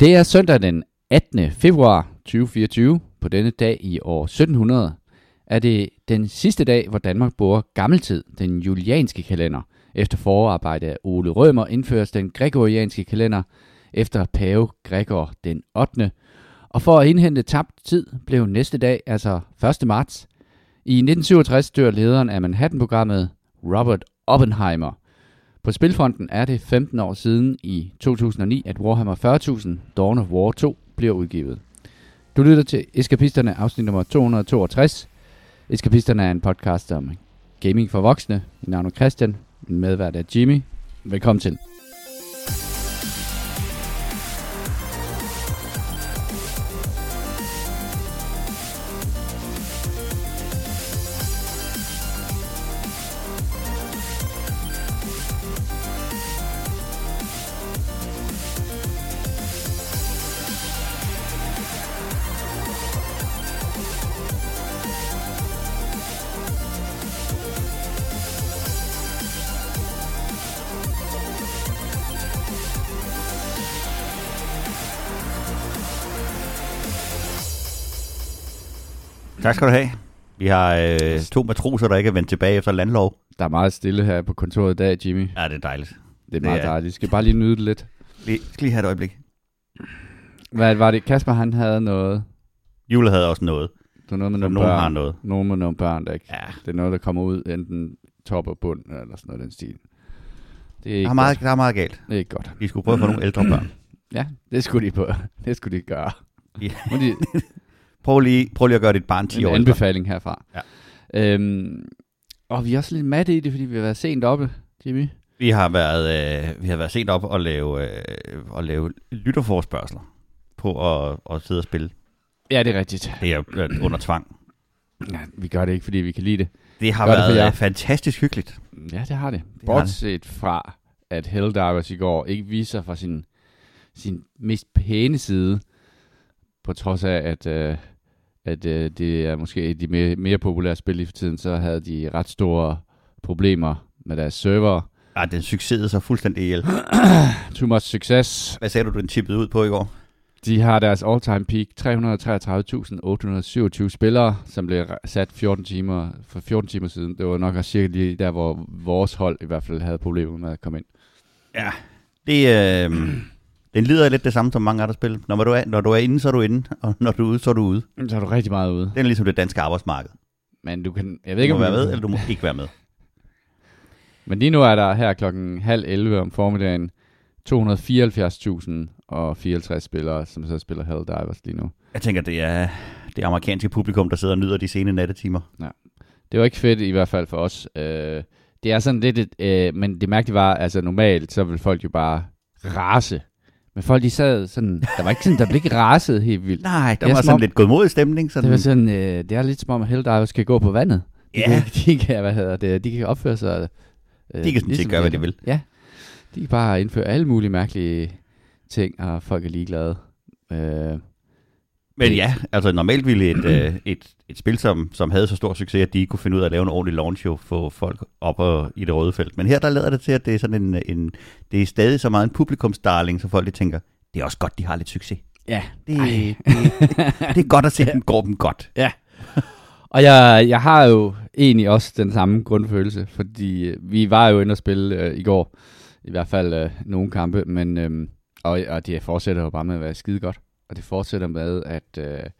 Det er søndag den 18. februar 2024. På denne dag i år 1700 er det den sidste dag, hvor Danmark bruger gammeltid, den julianske kalender. Efter forarbejde af Ole Rømer indføres den gregorianske kalender efter pave Gregor den 8. Og for at indhente tabt tid blev næste dag, altså 1. marts. I 1967 dør lederen af Manhattan-programmet, Robert Oppenheimer. På spilfronten er det 15 år siden i 2009, at Warhammer 40.000 Dawn of War 2 bliver udgivet. Du lytter til Eskapisterne afsnit nummer 262. Eskapisterne er en podcast om gaming for voksne. Mit navn er Christian, min medvært er Jimmy. Velkommen til. Tak skal du have. Vi har øh, to matroser, der ikke er vendt tilbage efter landlov. Der er meget stille her på kontoret i dag, Jimmy. Ja, det er dejligt. Det er meget Det er- dejligt. Vi skal bare lige nyde det lidt. Lige, skal lige have et øjeblik. Hvad var det? Kasper, han havde noget. Jule havde også noget. Det var noget med nogle nogen børn. har noget. Nogen med nogle børn, der ikke... Ja. Det er noget, der kommer ud enten top og bund, eller sådan noget den stil. Det er Der ikke er, meget, der er meget galt. godt. Det er ikke godt. Vi skulle prøve at få nogle ældre børn. Ja, det skulle de på. Det skulle de gøre. Ja. Må de, Prøv lige, prøv lige at gøre dit barn 10 en år ældre. anbefaling herfra. Ja. Øhm, og vi er også lidt matte i det, fordi vi har været sent oppe, Jimmy. Vi har været, øh, vi har været sent op og lave, øh, og lave lytterforspørgsler på at, at sidde og spille. Ja, det er rigtigt. Det er øh, under tvang. Ja, vi gør det ikke, fordi vi kan lide det. Det har Gør det været jer. øh, fantastisk hyggeligt. Ja, det har det. Det har Bortset fra, at Helldivers i går ikke viser fra sin, sin mest pæne side, på trods af, at, øh, at øh, det er måske de mere, mere populære spil lige for tiden, så havde de ret store problemer med deres server. Ja, den succes så fuldstændig ihjel. Too much success. Hvad sagde du, den tippede ud på i går? De har deres all-time peak, 333.827 spillere, som blev sat 14 timer, for 14 timer siden. Det var nok også cirka lige der, hvor vores hold i hvert fald havde problemer med at komme ind. Ja, det, øh, den lider lidt det samme som mange andre spil. Når du, er, når du er inde, så er du inde, og når du er ude, så er du ude. Så er du rigtig meget ude. Det er ligesom det danske arbejdsmarked. Men du kan, jeg ved Du ikke, må om være med, eller du må ikke være med. Men lige nu er der her klokken halv 11 om formiddagen 274.000 og 54 spillere, som så spiller Helldivers lige nu. Jeg tænker, det er det amerikanske publikum, der sidder og nyder de sene nattetimer. Det var ikke fedt i hvert fald for os. Øh, det er sådan lidt, et, øh, men det mærkelige var, altså normalt, så vil folk jo bare rase. Men folk de sad sådan, der var ikke sådan, der blev ikke raset helt vildt. Nej, der Det er var sådan om- lidt godmodig stemning. Sådan, Det var sådan, øh, det er lidt som om, at Helldivers kan gå på vandet. De, Ja. kan, de kan, hvad hedder det, de kan opføre sig... Øh, De kan sådan set gøre, hvad de vil. Ja, de kan bare indføre alle mulige mærkelige ting, og folk er ligeglade. Øh, Men ja, altså normalt ville et, øh, et, et spil, som, som havde så stor succes, at de ikke kunne finde ud af at lave en ordentlig launch show, få folk op og, i det røde felt. Men her der lader det til, at det er sådan en, en det er stadig så meget en publikumsdarling, så folk de tænker, det er også godt, de har lidt succes. ja, Det, det, det er godt at se, dem går dem godt. Og jeg, jeg har jo egentlig også den samme grundfølelse, fordi øh, vi var jo inde og spille øh, i går, i hvert fald øh, nogle kampe, men øh, og, og det fortsætter jo bare med at være skide godt. Og det fortsætter med at, øh, at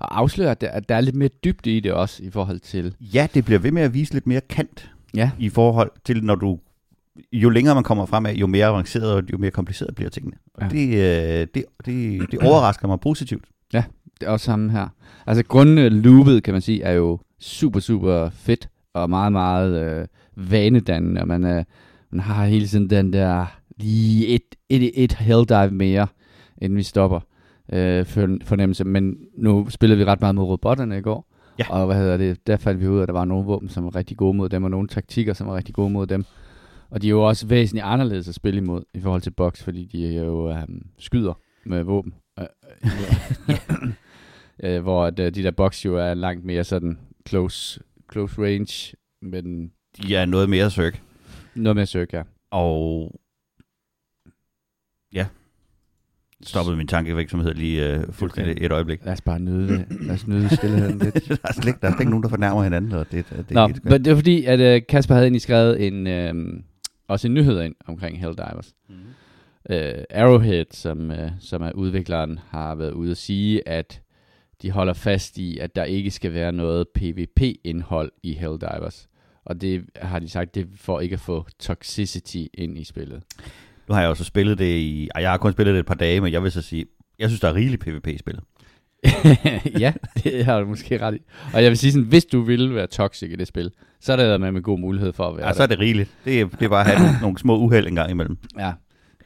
afsløre, at der, at der er lidt mere dybde i det også, i forhold til... Ja, det bliver ved med at vise lidt mere kant Ja, i forhold til, når du jo længere man kommer frem af, jo mere avanceret og jo mere kompliceret bliver tingene. Og Ja. det, øh, det, det, det overrasker mig positivt. det er også samme her. Altså grundloopet, kan man sige, er jo super, super fedt, og meget, meget øh, vanedannende, og man, øh, man har hele tiden den der lige et, et, et helldive mere, inden vi stopper øh, for, fornemmelse. Men nu spillede vi ret meget mod robotterne i går, Ja. og hvad hedder det, der fandt vi ud af, at der var nogle våben, som var rigtig gode mod dem, og nogle taktikker, som var rigtig gode mod dem. Og de er jo også væsentligt anderledes at spille imod, i forhold til box, fordi de jo øh, skyder med våben. Øh, øh, øh, hvor at, øh, de der box jo er langt mere sådan close, close range, men De er noget mere søg. noget mere søg, ja. Og ja, stoppede min tankevirksomhed lige uh, fuldstændig et øjeblik. Lad os bare nyde det. Lad os nyde stillheden lidt. der, er slet, ikke- der er slet ikke nogen, der fornærmer hinanden. Og det, det, Nå, skørt. men det var fordi, at uh, Kasper havde egentlig skrevet en, uh, også en nyhed ind omkring Helldivers. Mhm. Uh, Arrowhead, som, uh, som er udvikleren, har været ude at sige, at de holder fast i, at der ikke skal være noget PvP-indhold i Helldivers. Og det har de sagt, det er for ikke at få toxicity ind i spillet. Nu har jeg også spillet det i... Ej, jeg har kun spillet det et par dage, men jeg vil så sige, jeg synes, der er rigeligt PvP i spillet. ja, det har du måske ret i. Og jeg vil sige sådan, hvis du vil være toxic i det spil, så er der med med god mulighed for at være Ja, så er det rigeligt. Det er, det er bare at have nogle, nogle små uheld en gang imellem. der.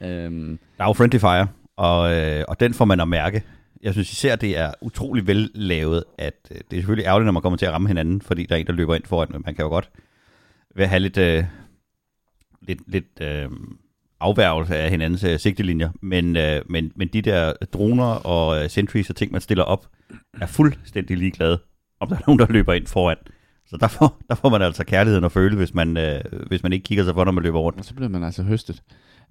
Ja. Øhm, Der er jo Friendly Fire, og, øh, og den får man at mærke. Jeg synes især, det er utrolig vel lavet, at øh, det er selvfølgelig ærgerligt, når man kommer til at ramme hinanden, fordi der er en, der løber ind foran, men man kan jo godt vil have lidt, øh, lidt, lidt øh, afværgelse af hinandens øh, sigtelinjer. Men, øh, men, men de der droner og øh, sentries og ting, man stiller op, er fuldstændig ligeglade, om der er nogen, der løber ind foran. Så der får, der får man altså kærligheden at føle, hvis man, øh, hvis man ikke kigger sig for, når man løber rundt. og så bliver man altså høstet.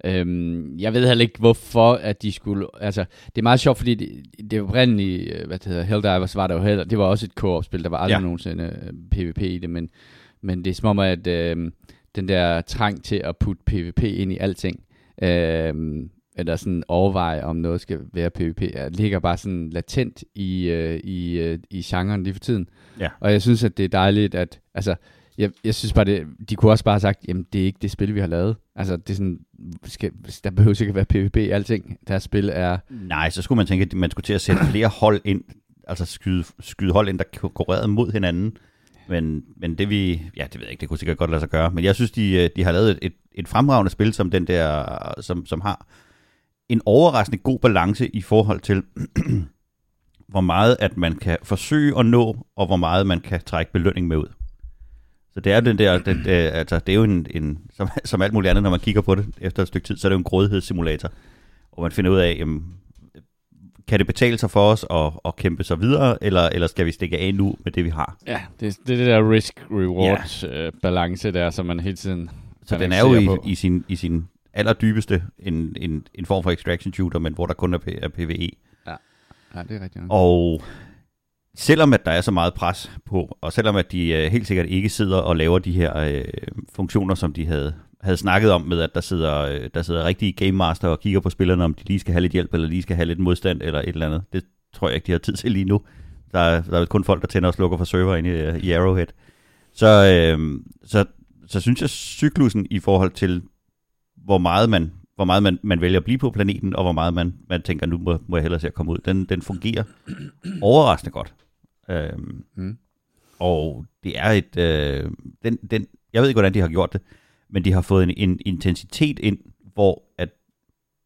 Øhm, jeg ved heller ikke, hvorfor at de skulle... Altså, det er meget sjovt, fordi det, det oprindelige, øh, hvad det hedder, Helldivers var der jo heller... Det var også et co-op-spil, der var aldrig Ja. nogensinde øh, PvP i det, men, men det er som om, at øh, den der trang til at putte PvP ind i alting, øh, eller sådan overveje, om noget skal være PvP, er, ligger bare sådan latent i, øh, i, øh, i genren lige for tiden. Ja. Og jeg synes, at det er dejligt, at... Altså, jeg, jeg synes bare, det, de kunne også bare have sagt, jamen det er ikke det spil, vi har lavet. Altså, det er sådan, skal, der behøver ikke at være PvP i alting. Deres spil er... Nej, så skulle man tænke, at man skulle til at sætte flere hold ind, altså skyde, skyde hold ind, der konkurrerede mod hinanden. Men, men det vi, ja, det ved jeg ikke, det kunne sikkert godt lade sig gøre. Men jeg synes, de, øh, de har lavet et, et, et fremragende spil, som den der, som, som har en overraskende god balance i forhold til, hvor meget at man kan forsøge at nå, og hvor meget man kan trække belønning med ud. Så det er den der, den, øh, altså det er jo en, en som, som alt muligt andet, når man kigger på det efter et stykke tid, så er det jo en grådighedssimulator, hvor man finder ud af, jamen, kan det betale sig for os at, at kæmpe sig videre, eller, eller skal vi stikke af nu med det, vi har? Ja, det, det er det der risk-reward-balance der, som man hele tiden Så den er jo på. i, i, sin, i sin allerdybeste en, en, en form for extraction shooter, men hvor der kun er, P- er PvE. Ja, det er rigtigt. nok. Og selvom at der er så meget pres på, og selvom at de øh, helt sikkert ikke sidder og laver de her øh, funktioner, som de havde, havde snakket om med, at der sidder, øh, der sidder rigtige game master og kigger på spillerne, om de lige skal have lidt hjælp, eller lige skal have lidt modstand, eller et eller andet. Det tror jeg ikke, de har tid til lige nu. Der er, der er kun folk, der tænder og slukker for server inde i, i Arrowhead. Så, øh, så, så synes jeg, cyklusen i forhold til, hvor meget man hvor meget man, man vælger at blive på planeten, og hvor meget man, man tænker, nu må, må jeg hellere se at komme ud. Den, den fungerer overraskende godt. Øhm, Mm. og det er et... Øh, den, den, jeg ved ikke, hvordan de har gjort det, men de har fået en, en intensitet ind, hvor at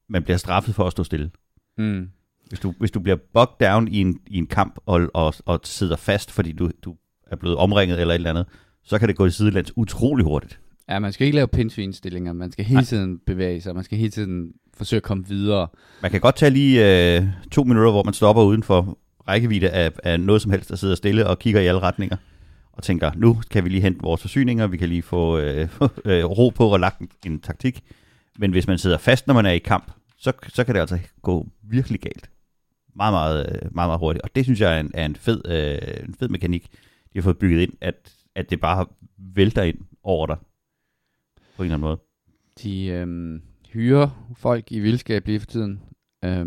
man bliver straffet for at stå stille. Mm. Hvis du, hvis du bliver bogged down i en, i en kamp og, og, og sidder fast, fordi du, du er blevet omringet eller et eller andet, så kan det gå i sidelands utrolig hurtigt. Ja, man skal ikke lave pindsvinstillinger. Man skal hele Nej. tiden bevæge sig. Man skal hele tiden forsøge at komme videre. Man kan godt tage lige øh, to minutter, hvor man stopper uden for rækkevidde af, af noget som helst, der sidder stille og kigger i alle retninger. Og tænker, nu kan vi lige hente vores forsyninger, vi kan lige få øh, øh, ro på og lagt en, en taktik. Men hvis man sidder fast, når man er i kamp, så, så kan det altså gå virkelig galt. Meget, meget, øh, meget, meget hurtigt. Og det synes jeg er en, er en, fed, øh, en fed mekanik, de har fået bygget ind, at, at det bare vælter ind over dig. På en eller anden måde. De øh, hyrer folk i vildskab lige for tiden. Øh,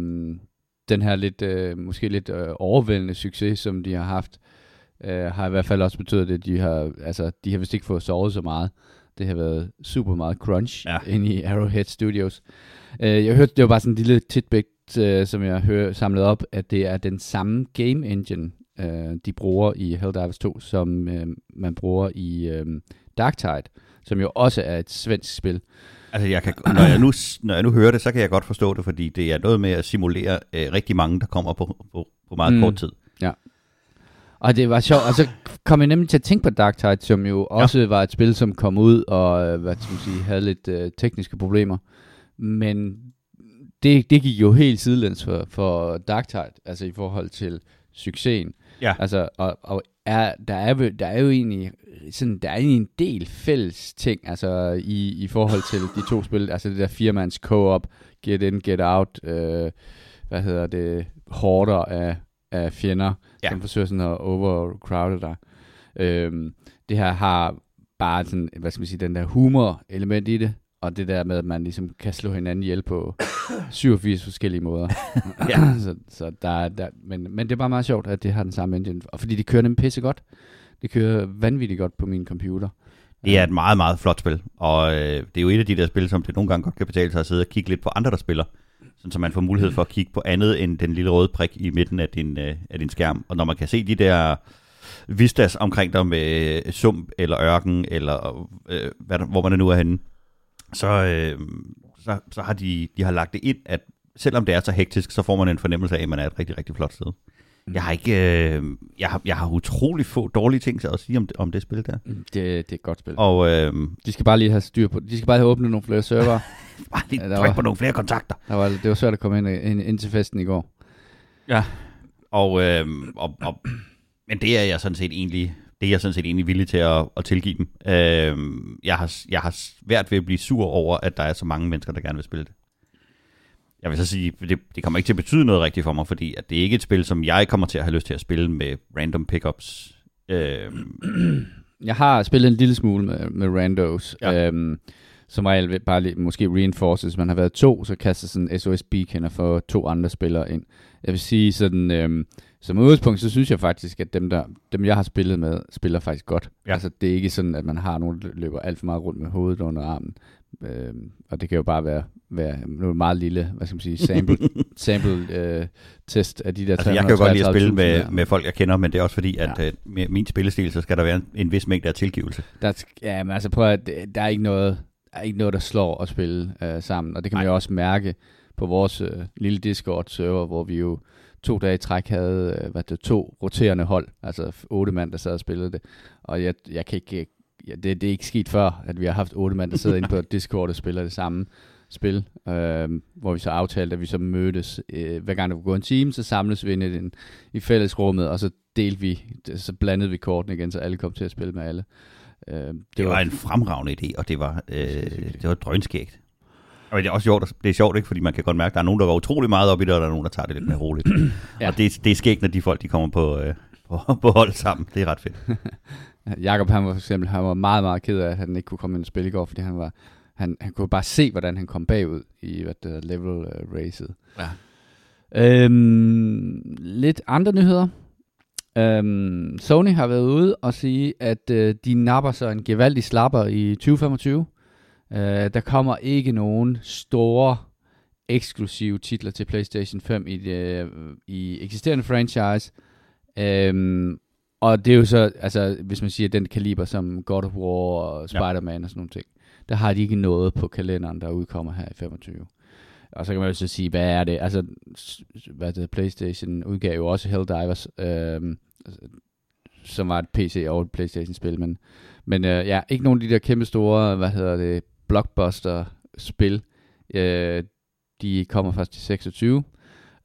den her lidt, øh, måske lidt øh, overvældende succes, som de har haft, øh, har i hvert fald også betydet, at de har, altså, de har vist ikke fået sovet så meget. Det har været super meget crunch Ja. ja. inde i Arrowhead Studios. Øh, jeg hørte, det var bare sådan en lille tidbit, øh, som jeg hør, samlet op, at det er den samme game engine, øh, de bruger i Helldivers 2, som øh, man bruger i øh, Darktide, som jo også er et svensk spil. Altså, jeg kan, når, jeg nu, når jeg nu hører det, så kan jeg godt forstå det, fordi det er noget med at simulere øh, rigtig mange, der kommer på, på, på meget mm. Kort tid. Og det var sjovt, og så kom jeg nemlig til at tænke på Darktide, som jo også var et spil, som kom ud og øh, hvad skal man sige, havde lidt øh, tekniske problemer. Men det, det gik jo helt sidelæns for, for Darktide, altså i forhold til succesen. Ja. Altså, og, og er, der, er, jo- der er jo egentlig sådan, der er egentlig en del fælles ting, altså i, i forhold til de to spil, altså det der firemands co-op, get in, get out, øh, hvad hedder det, hårder af, af fjender, Ja. som forsøger sådan at overcrowde dig. Øhm, det her har bare sådan, hvad skal man sige, den der humor-element i det, og det der med, at man ligesom kan slå hinanden ihjel på 87 forskellige måder. Ja. så, så der, er- der, men, men det er bare meget sjovt, at det har den samme engine, og fordi det kører nemlig pisse godt. Det kører vanvittigt godt på min computer. Det er et meget, meget flot spil, og øh, det er jo et af de der spil, som det nogle gange godt kan betale sig at sidde og kigge lidt på andre, der spiller. Sådan, så man får mulighed for at kigge på andet end den lille røde prik i midten af din, øh, af din skærm. Og når man kan se de der vistas omkring dig med øh, sump eller ørken, eller øh, hvad der, hvor man nu er henne, så, øh, så, så har de, de har lagt det ind, at selvom det er så hektisk, så får man en fornemmelse af, at man er et rigtig, rigtig flot sted. Jeg har ikke, øh, jeg har, jeg har utrolig få dårlige ting til at sige om, det- om det spil der. Mm, Det, det er et godt spil. Og øh, De skal bare lige have styr på De skal bare have åbnet nogle flere server. bare lige Ja, der tryk var- på nogle flere kontakter. Der var, det var svært at komme ind, ind, ind til festen i går. Og, øh, og, og, men det er jeg sådan set egentlig, det er jeg sådan set egentlig villig til at, at tilgive dem. Øh, jeg, har, jeg har svært ved at blive sur over, at der er så mange mennesker, der gerne vil spille det. Jeg vil så sige, det, det kommer ikke til at betyde noget rigtigt for mig, fordi at det er ikke et spil, som jeg kommer til at have lyst til at spille med random pickups. Øh, Jeg har spillet en lille smule med, med randos. Ja. Øhm, som regel bare lige, måske reinforces. Man har været to, så kaster sådan en SOS beacon for to andre spillere ind. Jeg vil sige sådan, øhm, som udgangspunkt, så synes jeg faktisk, at dem, der, dem jeg har spillet med, spiller faktisk godt. Ja. Altså, det er ikke sådan, at man har nogen, der løber alt for meget rundt med hovedet under armen. Øhm, og det kan jo bare være, være noget meget lille, hvad skal man sige, sample, sample øh, test af de der altså, jeg kan jo godt lide at spille 333.000 med, der. med folk, jeg kender, men det er også fordi, at Ja. øh, med min spillestil, så skal der være en, en vis mængde af tilgivelse. Der, ja, men altså prøv at, der er ikke noget, der er ikke noget, der slår at spille øh, sammen, og det kan man Nej. jo også mærke på vores øh, lille Discord-server, hvor vi jo to dage i træk havde øh, hvad det, to roterende hold, altså otte mand, der sad og spillede det, og jeg, jeg kan ikke, ja, det, det er ikke sket før, at vi har haft otte mand, der sidder inde på Discord og spiller det samme spil, øh, hvor vi så aftalte, at vi så mødtes, øh, hver gang der kunne gå en time, så samles vi ind i, den, i fællesrummet, og så delte vi, så blandede vi kortene igen, så alle kom til at spille med alle. Øh, det, Det var en fremragende idé, og det var, øh, det var drønskægt. Og det er også sjovt, det er sjovt, ikke? fordi man kan godt mærke, at der er nogen, der går utrolig meget op i det, og der er nogen, der tager det lidt mere roligt. Ja. Og det, det er skægt, når de folk, de kommer på, øh, på, på hold sammen. Det er ret fedt. Jakob han var for eksempel han var meget, meget ked af, at han ikke kunne komme ind og spille i går, fordi han var han, han kunne bare se, hvordan han kom bagud i hvad det hedder, level uh, racet. Ja. Øhm, lidt andre nyheder. Øhm, Sony har været ude og sige, at øh, de napper sig en gevaldig slapper i 2025. Øh, der kommer ikke nogen store eksklusive titler til PlayStation 5 i, det, i eksisterende franchise. Øhm, og det er jo så, altså hvis man siger den kaliber som God of War og Spider-Man og sådan nogle ting, der har de ikke noget på kalenderen, der udkommer her i 25. Og så kan man jo så sige, hvad er det? Altså, hvad det PlayStation udgav jo også Helldivers, øhm, som var et PC og et Playstation-spil, men, men øh, ja, ikke nogen af de der kæmpe store, hvad hedder det, blockbuster-spil. Øh, de kommer først til 26.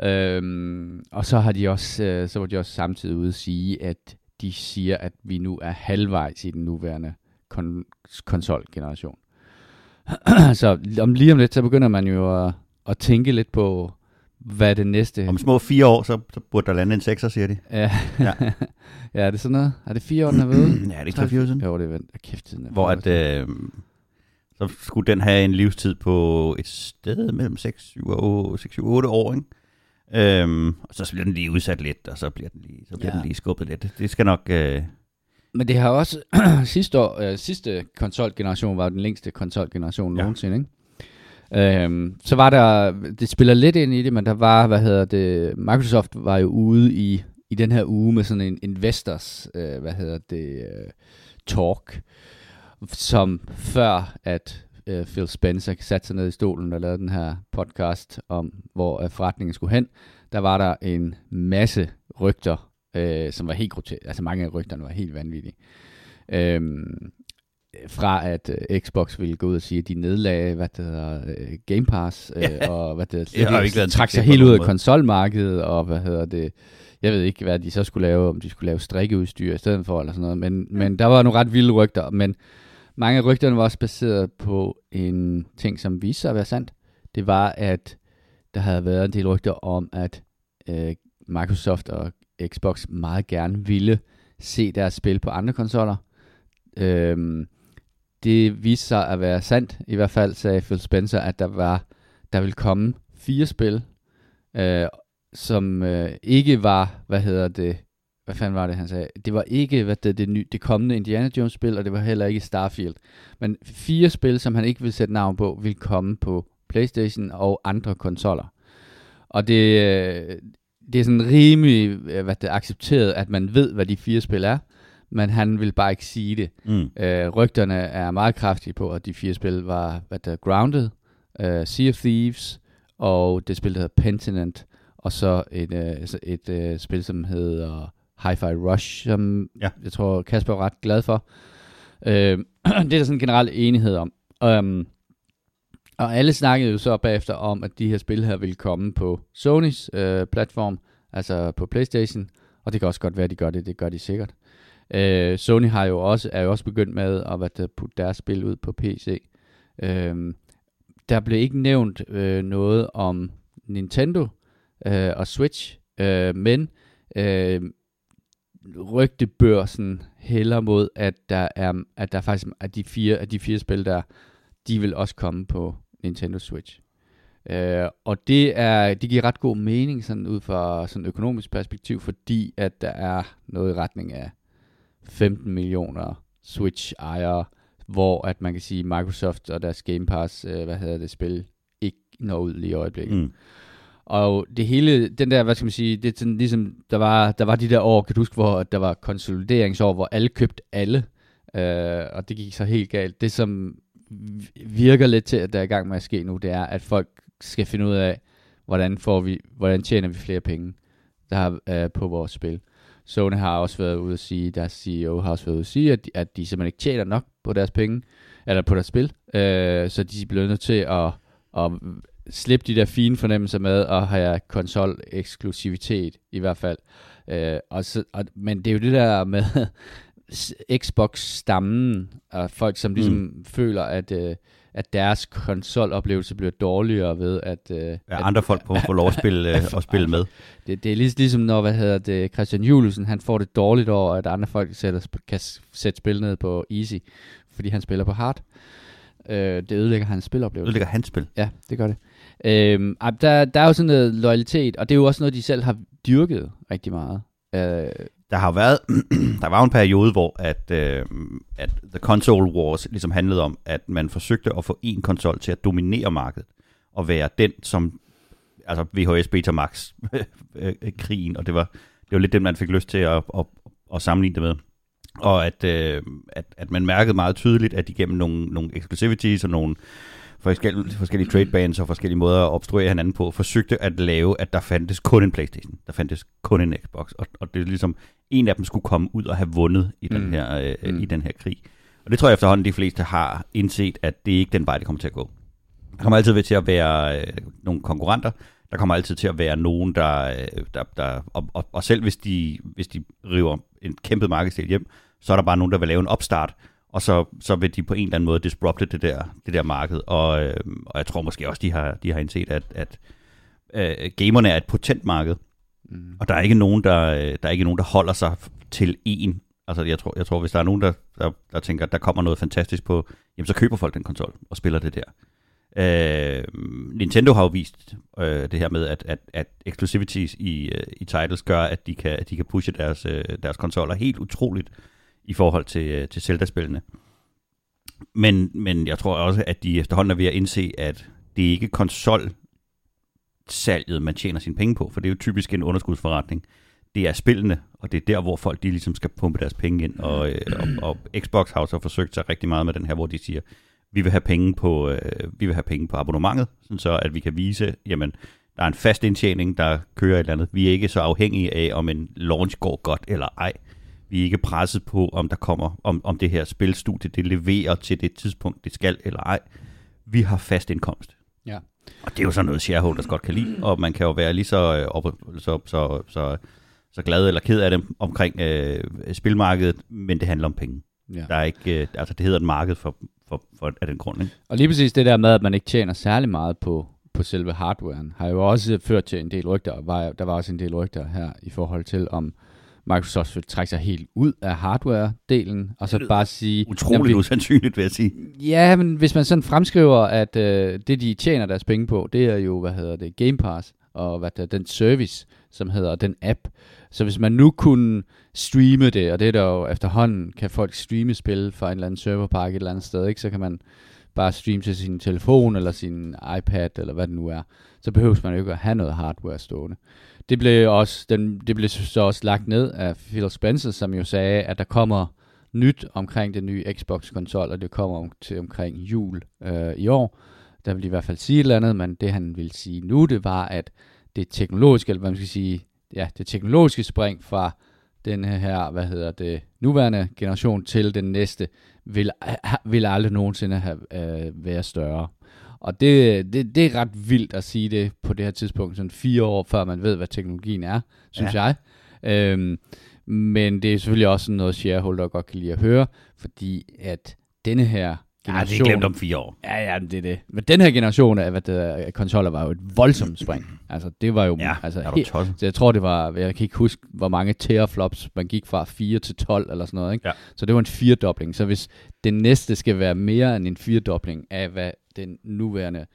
Øhm, og så har de også, øh, så var de også samtidig ude at sige, at de siger, at vi nu er halvvejs i den nuværende kon- konsolgeneration. så om lige om lidt, så begynder man jo at, at tænke lidt på, hvad det næste... Om små fire år, så, så burde der lande en sekser, siger de. Ja. Ja. ja, er det sådan noget? Er det fire år, den været ude? ja, det er ikke 3 siden. Jo, det er vent. Kæft, tiden er Hvor at, øh, så skulle den have en livstid på et sted mellem 6, 7 og 6, 7, 8 år, ikke? Øhm, og så bliver den lige udsat lidt, og så bliver den lige, så bliver Ja. den lige skubbet lidt. Det skal nok... Øh, Men det har også sidste år, øh, sidste konsolgeneration var den længste konsolgeneration Ja. nogensinde, ikke? Øhm, så var der, det spiller lidt ind i det, men der var, hvad hedder det, Microsoft var jo ude i, i den her uge med sådan en investors, øh, hvad hedder det, øh, talk, som før at øh, Phil Spencer satte sig ned i stolen og lavede den her podcast om, hvor øh, forretningen skulle hen, der var der en masse rygter, øh, som var helt groteske. Altså mange af rygterne var helt vanvittige. Øhm, fra at øh, Xbox ville gå ud og sige, at de nedlagde, hvad det hedder, øh, Game Pass, øh, Ja. og hvad det hedder, Det har jo ikke trak sig helt ud af konsolmarkedet, og hvad hedder det, jeg ved ikke, hvad de så skulle lave, om de skulle lave strikkeudstyr i stedet for, eller sådan noget, men, men der var nogle ret vilde rygter, men mange af rygterne var også baseret på en ting, som viste sig at være sandt. Det var, at der havde været en del rygter om, at øh, Microsoft og Xbox meget gerne ville se deres spil på andre konsoller. Øhm, det viste sig at være sandt. I hvert fald sagde Phil Spencer, at der var der ville komme fire spil, øh, som øh, ikke var, hvad hedder det, hvad fanden var det, han sagde? Det var ikke hvad det, det, ny, det kommende Indiana Jones spil, og det var heller ikke Starfield. Men fire spil, som han ikke vil sætte navn på, vil komme på PlayStation og andre konsoller. Og det, øh, det er sådan rimelig øh, hvad det, accepteret, at man ved, hvad de fire spil er, men han vil bare ikke sige det. Mm. Øh, rygterne er meget kraftige på, at de fire spil var hvad der, Grounded, uh, Sea of Thieves, og det spil, der hedder Pentinent, og så et, uh, et, et uh, spil, som hedder Hi-Fi Rush, som ja. jeg tror Kasper er ret glad for. Uh, det er der sådan en generel enighed om. Um, og alle snakkede jo så bagefter om, at de her spil her ville komme på Sonys uh, platform, altså på Playstation, og det kan også godt være, at de gør det, det gør de sikkert. Uh, Sony har jo også, er jo også begyndt med at hvad putte deres spil ud på PC. Uh, der blev ikke nævnt øh, noget om Nintendo øh, og Switch, øh, men øh, rygtebørsen hælder mod, at der er, at der faktisk at de fire, at de fire spil der, de vil også komme på Nintendo Switch. Øh, og det er, det giver ret god mening sådan ud fra sådan økonomisk perspektiv, fordi at der er noget i retning af 15 millioner Switch-ejere, hvor at man kan sige, Microsoft og deres Game Pass, øh, hvad hedder det, spil, ikke når ud lige i øjeblikket. Mm. Og det hele, den der, hvad skal man sige, det er sådan ligesom, der var, der var de der år, kan du huske, hvor der var konsolideringsår, hvor alle købte alle, øh, og det gik så helt galt. Det, som virker lidt til, at der er i gang med at ske nu, det er, at folk skal finde ud af, hvordan, får vi, hvordan tjener vi flere penge der har, øh, på vores spil. Sony har også været ude at sige, deres CEO har også været ude at sige, at de, at de simpelthen ikke tjener nok på deres penge, eller på deres spil, øh, så de bliver nødt til at, at slippe de der fine fornemmelser med at have konsol-eksklusivitet i hvert fald. Øh, og så, og, men det er jo det der med Xbox-stammen, og folk som ligesom mm. føler, at... Øh, at deres konsoloplevelse bliver dårligere ved, at... Øh, ja, at, andre folk må få lov at spille, øh, at spille med. Det, det er ligesom når, hvad hedder det, Christian Julesen, han får det dårligt over, at andre folk sætter, kan sætte spil ned på easy, fordi han spiller på hard. Øh, det ødelægger hans spiloplevelse. Ødelægger hans spil? Ja, det gør det. Øh, der, der er jo sådan noget loyalitet, og det er jo også noget, de selv har dyrket rigtig meget. Øh, der har været, der var en periode, hvor at, øh, at The Console Wars ligesom handlede om, at man forsøgte at få en konsol til at dominere markedet, og være den, som, altså VHS Betamax øh, krigen, og det var, det var lidt det, man fik lyst til at, at, at sammenligne det med. Og at, øh, at, at man mærkede meget tydeligt, at igennem nogle, nogle exclusivities og nogle forskellige, forskellige trade bands og forskellige måder at obstruere hinanden på, forsøgte at lave, at der fandtes kun en Playstation, der fandtes kun en Xbox, og, og det er ligesom, en af dem skulle komme ud og have vundet i den, mm. her, øh, mm. i den her krig. Og det tror jeg efterhånden, de fleste har indset, at det er ikke den vej, det kommer til at gå. Der kommer altid til at være øh, nogle konkurrenter, der kommer altid til at være nogen, der, øh, der, der og, og, og selv hvis de, hvis de river en kæmpe markedsdel hjem, så er der bare nogen, der vil lave en opstart, og så, så vil de på en eller anden måde disrupte det der, det der marked. Og, øh, og jeg tror måske også, de har, de har indset, at, at øh, gamerne er et potent marked, mm. og der er ikke nogen, der, øh, der er ikke nogen, der holder sig til en. Altså jeg tror, jeg tror hvis der er nogen, der, der, der tænker, at der kommer noget fantastisk på, jamen så køber folk den konsol og spiller det der. Øh, Nintendo har jo vist øh, det her med, at, at, at exclusivities i, øh, i titles gør, at de kan, at de kan pushe deres, øh, deres konsoller helt utroligt i forhold til, øh, til Zelda-spillene. Men, men jeg tror også, at de efterhånden er ved at indse, at det er ikke konsol salget, man tjener sine penge på, for det er jo typisk en underskudsforretning. Det er spillene, og det er der, hvor folk de ligesom skal pumpe deres penge ind. Og, øh, og, og Xbox har så forsøgt sig rigtig meget med den her, hvor de siger, vi vil have penge på, øh, vi vil have penge på abonnementet, sådan så at vi kan vise, jamen, der er en fast indtjening, der kører et eller andet. Vi er ikke så afhængige af, om en launch går godt eller ej. Vi er ikke presset på, om der kommer, om, om det her spilstudie, det leverer til det tidspunkt, det skal eller ej. Vi har fast indkomst. Ja. Og det er jo sådan noget, shareholders godt kan lide, og man kan jo være lige så, øh, op, så, så, så, så glad eller ked af det omkring øh, spilmarkedet, men det handler om penge. Ja. Der er ikke, øh, altså det hedder et marked for, for, for, af den grund. Ikke? Og lige præcis det der med, at man ikke tjener særlig meget på, på selve hardwaren, har jo også ført til en del rygter. Var, der var også en del rygter her i forhold til, om Microsoft vil trække sig helt ud af hardware-delen, og så bare sige... Utroligt usandsynligt, vil jeg sige. Ja, men hvis man sådan fremskriver, at øh, det, de tjener deres penge på, det er jo, hvad hedder det, Game Pass, og hvad der, den service, som hedder den app. Så hvis man nu kunne streame det, og det er der jo efterhånden, kan folk streame spil fra en eller anden serverpark et eller andet sted, ikke? så kan man bare streame til sin telefon eller sin iPad eller hvad det nu er. Så behøver man jo ikke at have noget hardware stående. Det blev, også, den, det blev så også lagt ned af Phil Spencer, som jo sagde, at der kommer nyt omkring den nye Xbox-konsol, og det kommer om, til omkring jul øh, i år. Der vil i hvert fald sige et eller andet, men det han vil sige nu, det var, at det teknologiske, eller hvad man skal sige, ja, det teknologiske spring fra den her, hvad hedder det, nuværende generation til den næste, vil, vil aldrig nogensinde have, øh, være større. Og det, det, det er ret vildt at sige det på det her tidspunkt, sådan fire år før man ved, hvad teknologien er, synes ja. jeg. Øhm, men det er selvfølgelig også noget, shareholder godt kan lide at høre, fordi at denne her generation... Ja, det er glemt om fire år. Ja, ja, det er det. Men den her generation af, hvad det, konsoller var jo et voldsomt spring. Altså, det var jo... Ja, altså, er så jeg tror, det var... Jeg kan ikke huske, hvor mange teraflops man gik fra 4 til 12 eller sådan noget, ikke? Ja. Så det var en firedobling. Så hvis den næste skal være mere end en firedobling af, hvad den nuværende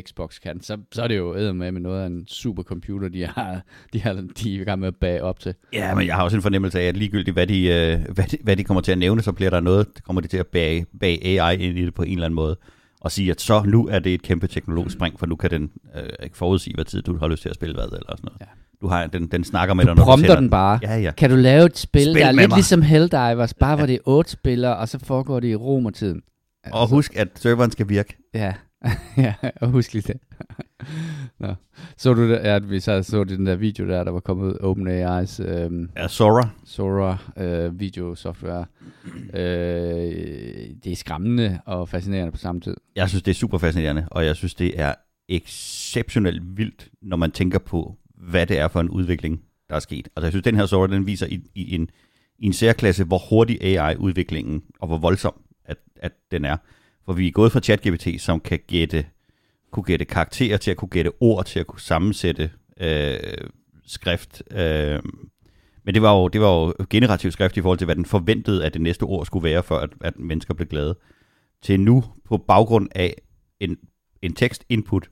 Xbox kan, så, så er det jo æder med med noget af en supercomputer, de har, de har de er i gang med at bage op til. Ja, men jeg har også en fornemmelse af, at ligegyldigt hvad de, øh, hvad de, hvad de kommer til at nævne, så bliver der noget, der kommer de til at bage, bage AI ind i det på en eller anden måde, og sige, at så nu er det et kæmpe teknologisk spring, for nu kan den øh, ikke forudsige, hvad tid du har lyst til at spille hvad, eller sådan noget. Ja. Du har, den, den snakker med du dig, når prompter du sender den bare. Ja, ja. Kan du lave et spil, Spil der er lidt mig. ligesom Helldivers, bare hvor det er otte spillere, og så foregår det i romertiden? Og husk, at serveren skal virke. Ja, ja, og husk lige det. Nå. Så du det, at vi så, så den der video der, der var kommet ud, OpenAI's øhm, Ja, Sora. Sora øh, videosoftware. Øh, det er skræmmende og fascinerende på samme tid. Jeg synes, det er super fascinerende, og jeg synes, det er exceptionelt vildt, når man tænker på, hvad det er for en udvikling, der er sket. Altså, jeg synes, den her Sora, den viser i, i, en, i en særklasse, hvor hurtig AI-udviklingen, og hvor voldsom at, at den er. For vi er gået fra ChatGPT, som kan gætte, kunne gætte karakterer til at kunne gætte ord, til at kunne sammensætte øh, skrift. Øh, men det var, jo, det var jo generativ skrift i forhold til, hvad den forventede, at det næste ord skulle være, for at, at mennesker blev glade. Til nu, på baggrund af en, en tekst-input,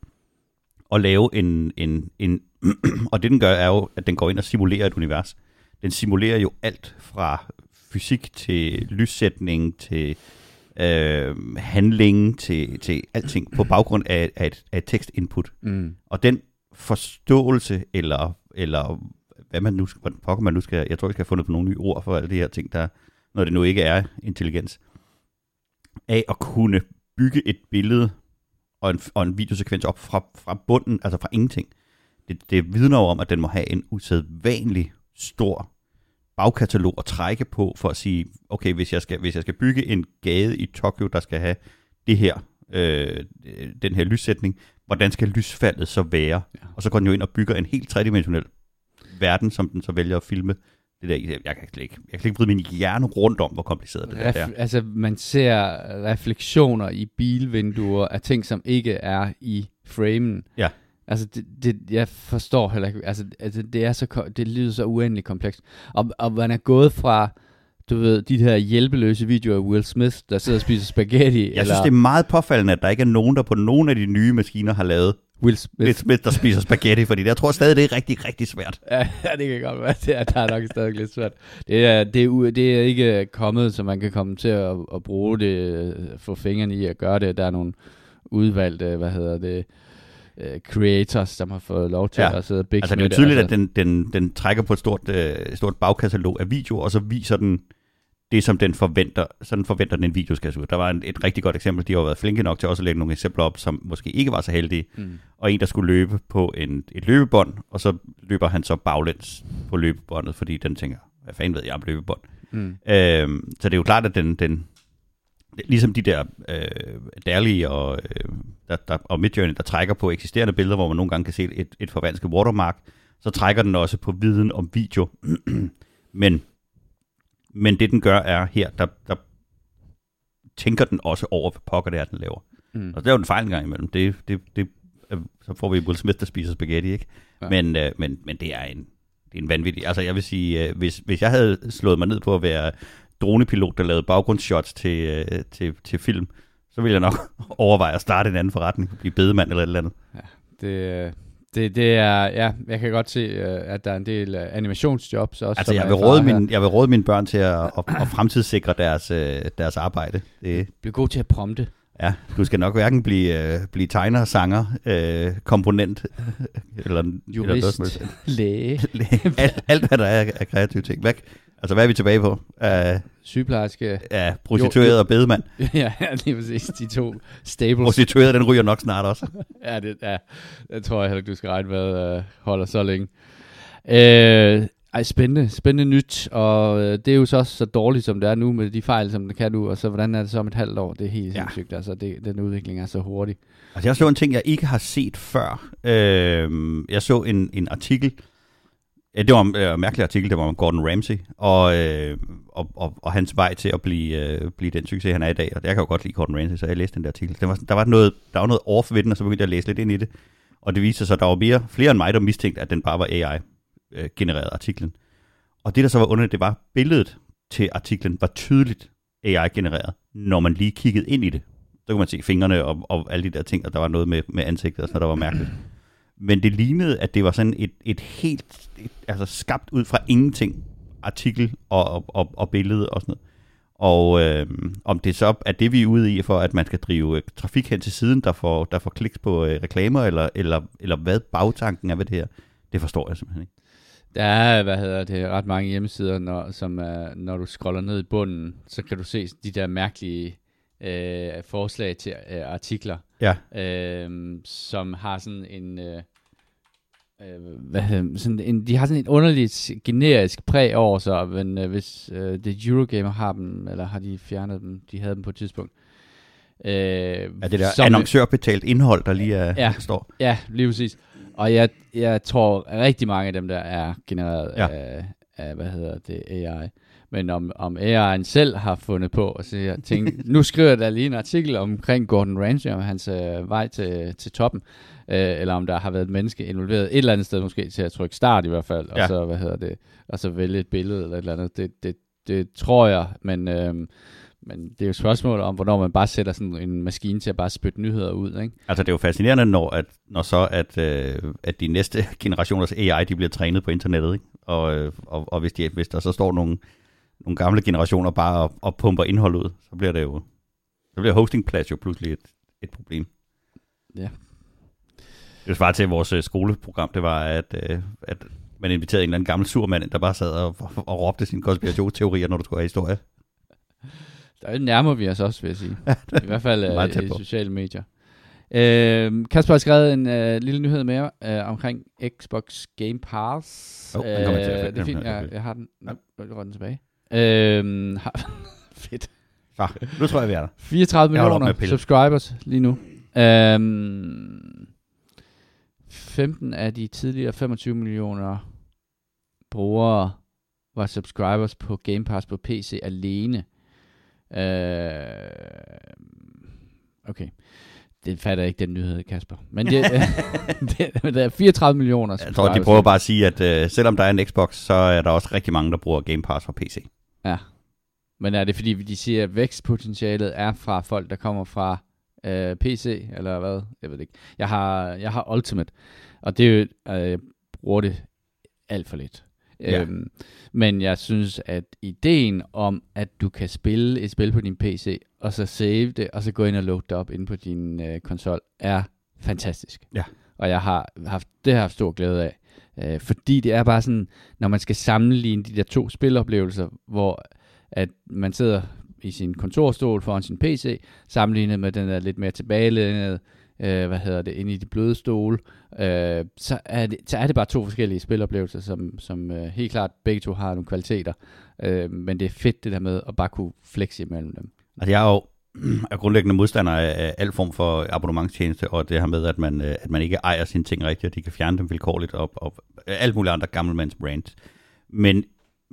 og lave en, en, en og det den gør, er jo, at den går ind og simulerer et univers. Den simulerer jo alt fra fysik til lyssætning til øh, handling til, til alting på baggrund af, af, et, af et tekstinput. Mm. Og den forståelse, eller, eller hvad man nu, hvordan pokker man nu skal, jeg tror, vi skal have fundet på nogle nye ord for alle de her ting, der, når det nu ikke er intelligens, af at kunne bygge et billede og en, og en videosekvens op fra, fra bunden, altså fra ingenting. Det, det vidner jo om, at den må have en usædvanlig stor bagkatalog at trække på for at sige, okay, hvis jeg skal, hvis jeg skal bygge en gade i Tokyo, der skal have det her, øh, den her lyssætning, hvordan skal lysfaldet så være? Ja. Og så går den jo ind og bygger en helt tredimensionel verden, som den så vælger at filme. Det der, jeg, kan slet ikke, jeg kan ikke vride min hjerne rundt om, hvor kompliceret det Ref- er. Altså, man ser refleksioner i bilvinduer af ting, som ikke er i framen. Ja. Altså, det, det, jeg forstår heller ikke, altså, altså det, er så, det lyder så uendeligt komplekst. Og, og man er gået fra, du ved, de her hjælpeløse videoer af Will Smith, der sidder og spiser spaghetti. Jeg eller synes, det er meget påfaldende, at der ikke er nogen, der på nogen af de nye maskiner har lavet Will Smith. Will Smith, der spiser spaghetti, fordi jeg tror stadig, det er rigtig, rigtig svært. Ja, det kan godt være. Det er, der er nok stadig lidt svært. Det er, det, er, det er ikke kommet, så man kan komme til at, at bruge det, få fingrene i at gøre det. Der er nogle udvalgte, hvad hedder det, uh, creators, som har fået lov til Ja. at sidde og big Altså, det er jo tydeligt, altså. at den, den, den trækker på et stort, øh, stort bagkatalog af videoer, og så viser den det, som den forventer, sådan forventer den en video skal se ud. Der var en, et rigtig godt eksempel, de har været flinke nok til også at lægge nogle eksempler op, som måske ikke var så heldige, Mm. og en, der skulle løbe på en, et løbebånd, og så løber han så baglæns på løbebåndet, fordi den tænker, hvad fanden ved jeg om løbebånd? Mm. Øhm, så det er jo klart, at den, den ligesom de der øh, Dali og, øh, der, der, og Midjourney, der trækker på eksisterende billeder, hvor man nogle gange kan se et, et forvansket watermark, så trækker den også på viden om video. men, men det den gør er her, der, der tænker den også over, hvad pokker det er, den laver. Mm. Og det er jo en fejl gang imellem. Det, det, det så får vi Will Smith, der spiser spaghetti, ikke? Ja. Men, øh, men, men det er en, det er en vanvittig... Altså jeg vil sige, øh, hvis, hvis jeg havde slået mig ned på at være dronepilot, der lavede baggrundsshots til, øh, til, til film, så ville jeg nok overveje at starte en anden forretning, blive bedemand eller et eller andet. Ja, det, det, det er, ja, jeg kan godt se, øh, at der er en del animationsjobs også. Altså, jeg vil, råde min, jeg vil råde mine børn til at, at, at fremtidssikre deres, øh, deres arbejde. Det, Bliv god til at prompte. Ja, du skal nok hverken blive, uh, blive tegner, sanger, uh, komponent, eller, Jurist, eller læge. alt, alt, hvad der er af kreative ting. Hvad, altså, hvad er vi tilbage på? Uh, Sygeplejerske. Ja, prostitueret og bedemand. ja, lige præcis. De to staples. Prostitueret, den ryger nok snart også. ja, det, ja, det tror jeg heller ikke, du skal regne med, uh, holder så længe. Uh, ej, spændende, spændende nyt, og øh, det er jo så også så dårligt, som det er nu, med de fejl, som det kan nu, og så hvordan er det så om et halvt år? Det er helt ja. sindssygt, altså det, den udvikling er så hurtig. Altså jeg så en ting, jeg ikke har set før. Øh, jeg så en, en artikel, Ja, det var en øh, mærkelig artikel, det var om Gordon Ramsay, og, øh, og, og, og hans vej til at blive, øh, blive den succes, han er i dag. Og jeg kan jo godt lide Gordon Ramsay, så jeg læste den der artikel. Der var, der var noget, der var noget off ved den, og så begyndte jeg at læse lidt ind i det. Og det viste sig, at der var mere, flere end mig, der mistænkte, at den bare var AI-genereret øh, artiklen. Og det, der så var underligt, det var, at billedet til artiklen var tydeligt AI-genereret, når man lige kiggede ind i det. Så kunne man se fingrene og, og alle de der ting, og der var noget med, med ansigtet og sådan noget, der var mærkeligt. Men det lignede, at det var sådan et, et helt, et, altså skabt ud fra ingenting, artikel og, og, og, og billede og sådan noget. Og øh, om det så er det, vi er ude i, for at man skal drive øh, trafik hen til siden, der får, der får kliks på øh, reklamer, eller, eller, eller hvad bagtanken er ved det her, det forstår jeg simpelthen ikke. Der er, hvad hedder det, ret mange hjemmesider, når, som er, når du scroller ned i bunden, så kan du se de der mærkelige øh, forslag til øh, artikler, ja. øh, som har sådan en... Øh, øh, hvad hedder, sådan en, de har sådan et underligt generisk præg over sig, men øh, hvis øh, det Eurogamer har dem, eller har de fjernet dem, de havde dem på et tidspunkt. Øh, er det der annoncørbetalt indhold, der lige er, ja, står? Ja, lige præcis. Og jeg, jeg tror, at rigtig mange af dem der er genereret ja. af, af, hvad hedder det, AI. Men om, om AI'en selv har fundet på at sige, tænke, nu skriver jeg da lige en artikel omkring Gordon Ramsay og hans øh, vej til, til toppen, øh, eller om der har været et menneske involveret et eller andet sted måske til at trykke start i hvert fald, ja. og så, hvad hedder det, og så vælge et billede eller et eller andet. Det, det, det tror jeg, men øh, men det er jo et spørgsmål om, hvornår man bare sætter sådan en maskine til at bare spytte nyheder ud. Ikke? Altså det er jo fascinerende, når, at, når så at, øh, at de næste generationers AI, de bliver trænet på internettet. Ikke? Og, øh, og, og hvis, de, hvis der så står nogle, nogle gamle generationer bare og, og pumper indhold ud, så bliver det jo så bliver hostingplads jo pludselig et, et problem. Ja. Det svarer til at vores øh, skoleprogram, det var, at, øh, at man inviterede en eller anden gammel surmand, der bare sad og, og, og råbte sine konspirationsteorier, når du skulle have historie. Der nærmer vi os også, vil jeg sige. I hvert fald uh, i sociale medier. Uh, Kasper har skrevet en uh, lille nyhed mere uh, omkring Xbox Game Pass. Oh, til det er fint, jeg, jeg har den. Nu ja. den tilbage. Uh, har, fedt. Så, nu tror jeg, vi er der. 34 millioner subscribers lige nu. Uh, 15 af de tidligere 25 millioner brugere var subscribers på Game Pass på PC alene. Øh, okay. Det fatter ikke den nyhed, Kasper. Men det, det, det er 34 millioner. Jeg tror, de prøver bare at sige, at uh, selvom der er en Xbox, så er der også rigtig mange, der bruger Game Pass fra PC. Ja. Men er det fordi, de siger, at vækstpotentialet er fra folk, der kommer fra uh, PC, eller hvad? Jeg ved ikke. Jeg har, jeg har Ultimate, og det er jo, uh, jeg bruger det alt for lidt. Ja. Øhm, men jeg synes, at ideen om, at du kan spille et spil på din PC, og så save det, og så gå ind og load det op ind på din øh, konsol, er fantastisk. Ja. Og jeg har haft det har haft stor glæde af. Øh, fordi det er bare sådan, når man skal sammenligne de der to spiloplevelser, hvor at man sidder i sin kontorstol foran sin PC, sammenlignet med den der lidt mere tilbagelænede, øh, hvad hedder det, ind i de bløde stole, øh, så, er det, så er det bare to forskellige spiloplevelser, som, som øh, helt klart begge to har nogle kvaliteter. Øh, men det er fedt det der med at bare kunne flexe imellem dem. Altså jeg er jo er grundlæggende modstander af al form for abonnementstjeneste, og det her med, at man, øh, at man ikke ejer sine ting rigtigt, og de kan fjerne dem vilkårligt, og, og alt muligt andre gammelmands brands. Men,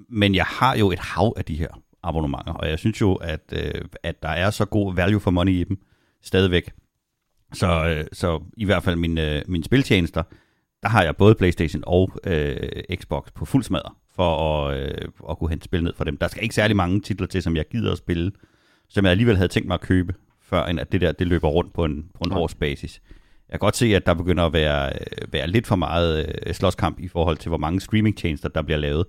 men jeg har jo et hav af de her abonnementer, og jeg synes jo, at, øh, at der er så god value for money i dem, stadigvæk. Så, øh, så i hvert fald mine, øh, mine spiltjenester, der har jeg både Playstation og øh, Xbox på fuld smadre, for at, øh, at kunne hente spil ned for dem. Der skal ikke særlig mange titler til, som jeg gider at spille, som jeg alligevel havde tænkt mig at købe, før end at det der det løber rundt på en, på en årsbasis. Jeg kan godt se, at der begynder at være, øh, være lidt for meget øh, slåskamp i forhold til, hvor mange streamingtjenester, der bliver lavet.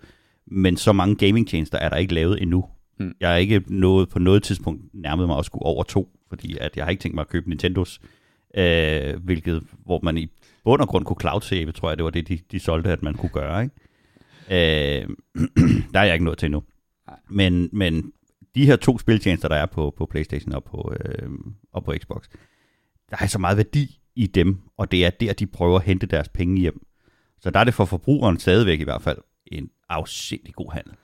Men så mange gamingtjenester er der ikke lavet endnu. Mm. Jeg har ikke nået på noget tidspunkt nærmet mig at skulle over to, fordi at jeg har ikke tænkt mig at købe Nintendos, øh, hvilket, hvor man i bund og grund kunne cloud save, tror jeg, det var det, de, de solgte, at man kunne gøre. Ikke? Øh, der er jeg ikke nået til endnu. Men, men de her to spiltjenester, der er på, på Playstation og på, øh, og på Xbox, der er så meget værdi i dem, og det er der, de prøver at hente deres penge hjem. Så der er det for forbrugeren stadigvæk i hvert fald en afsindig god handel.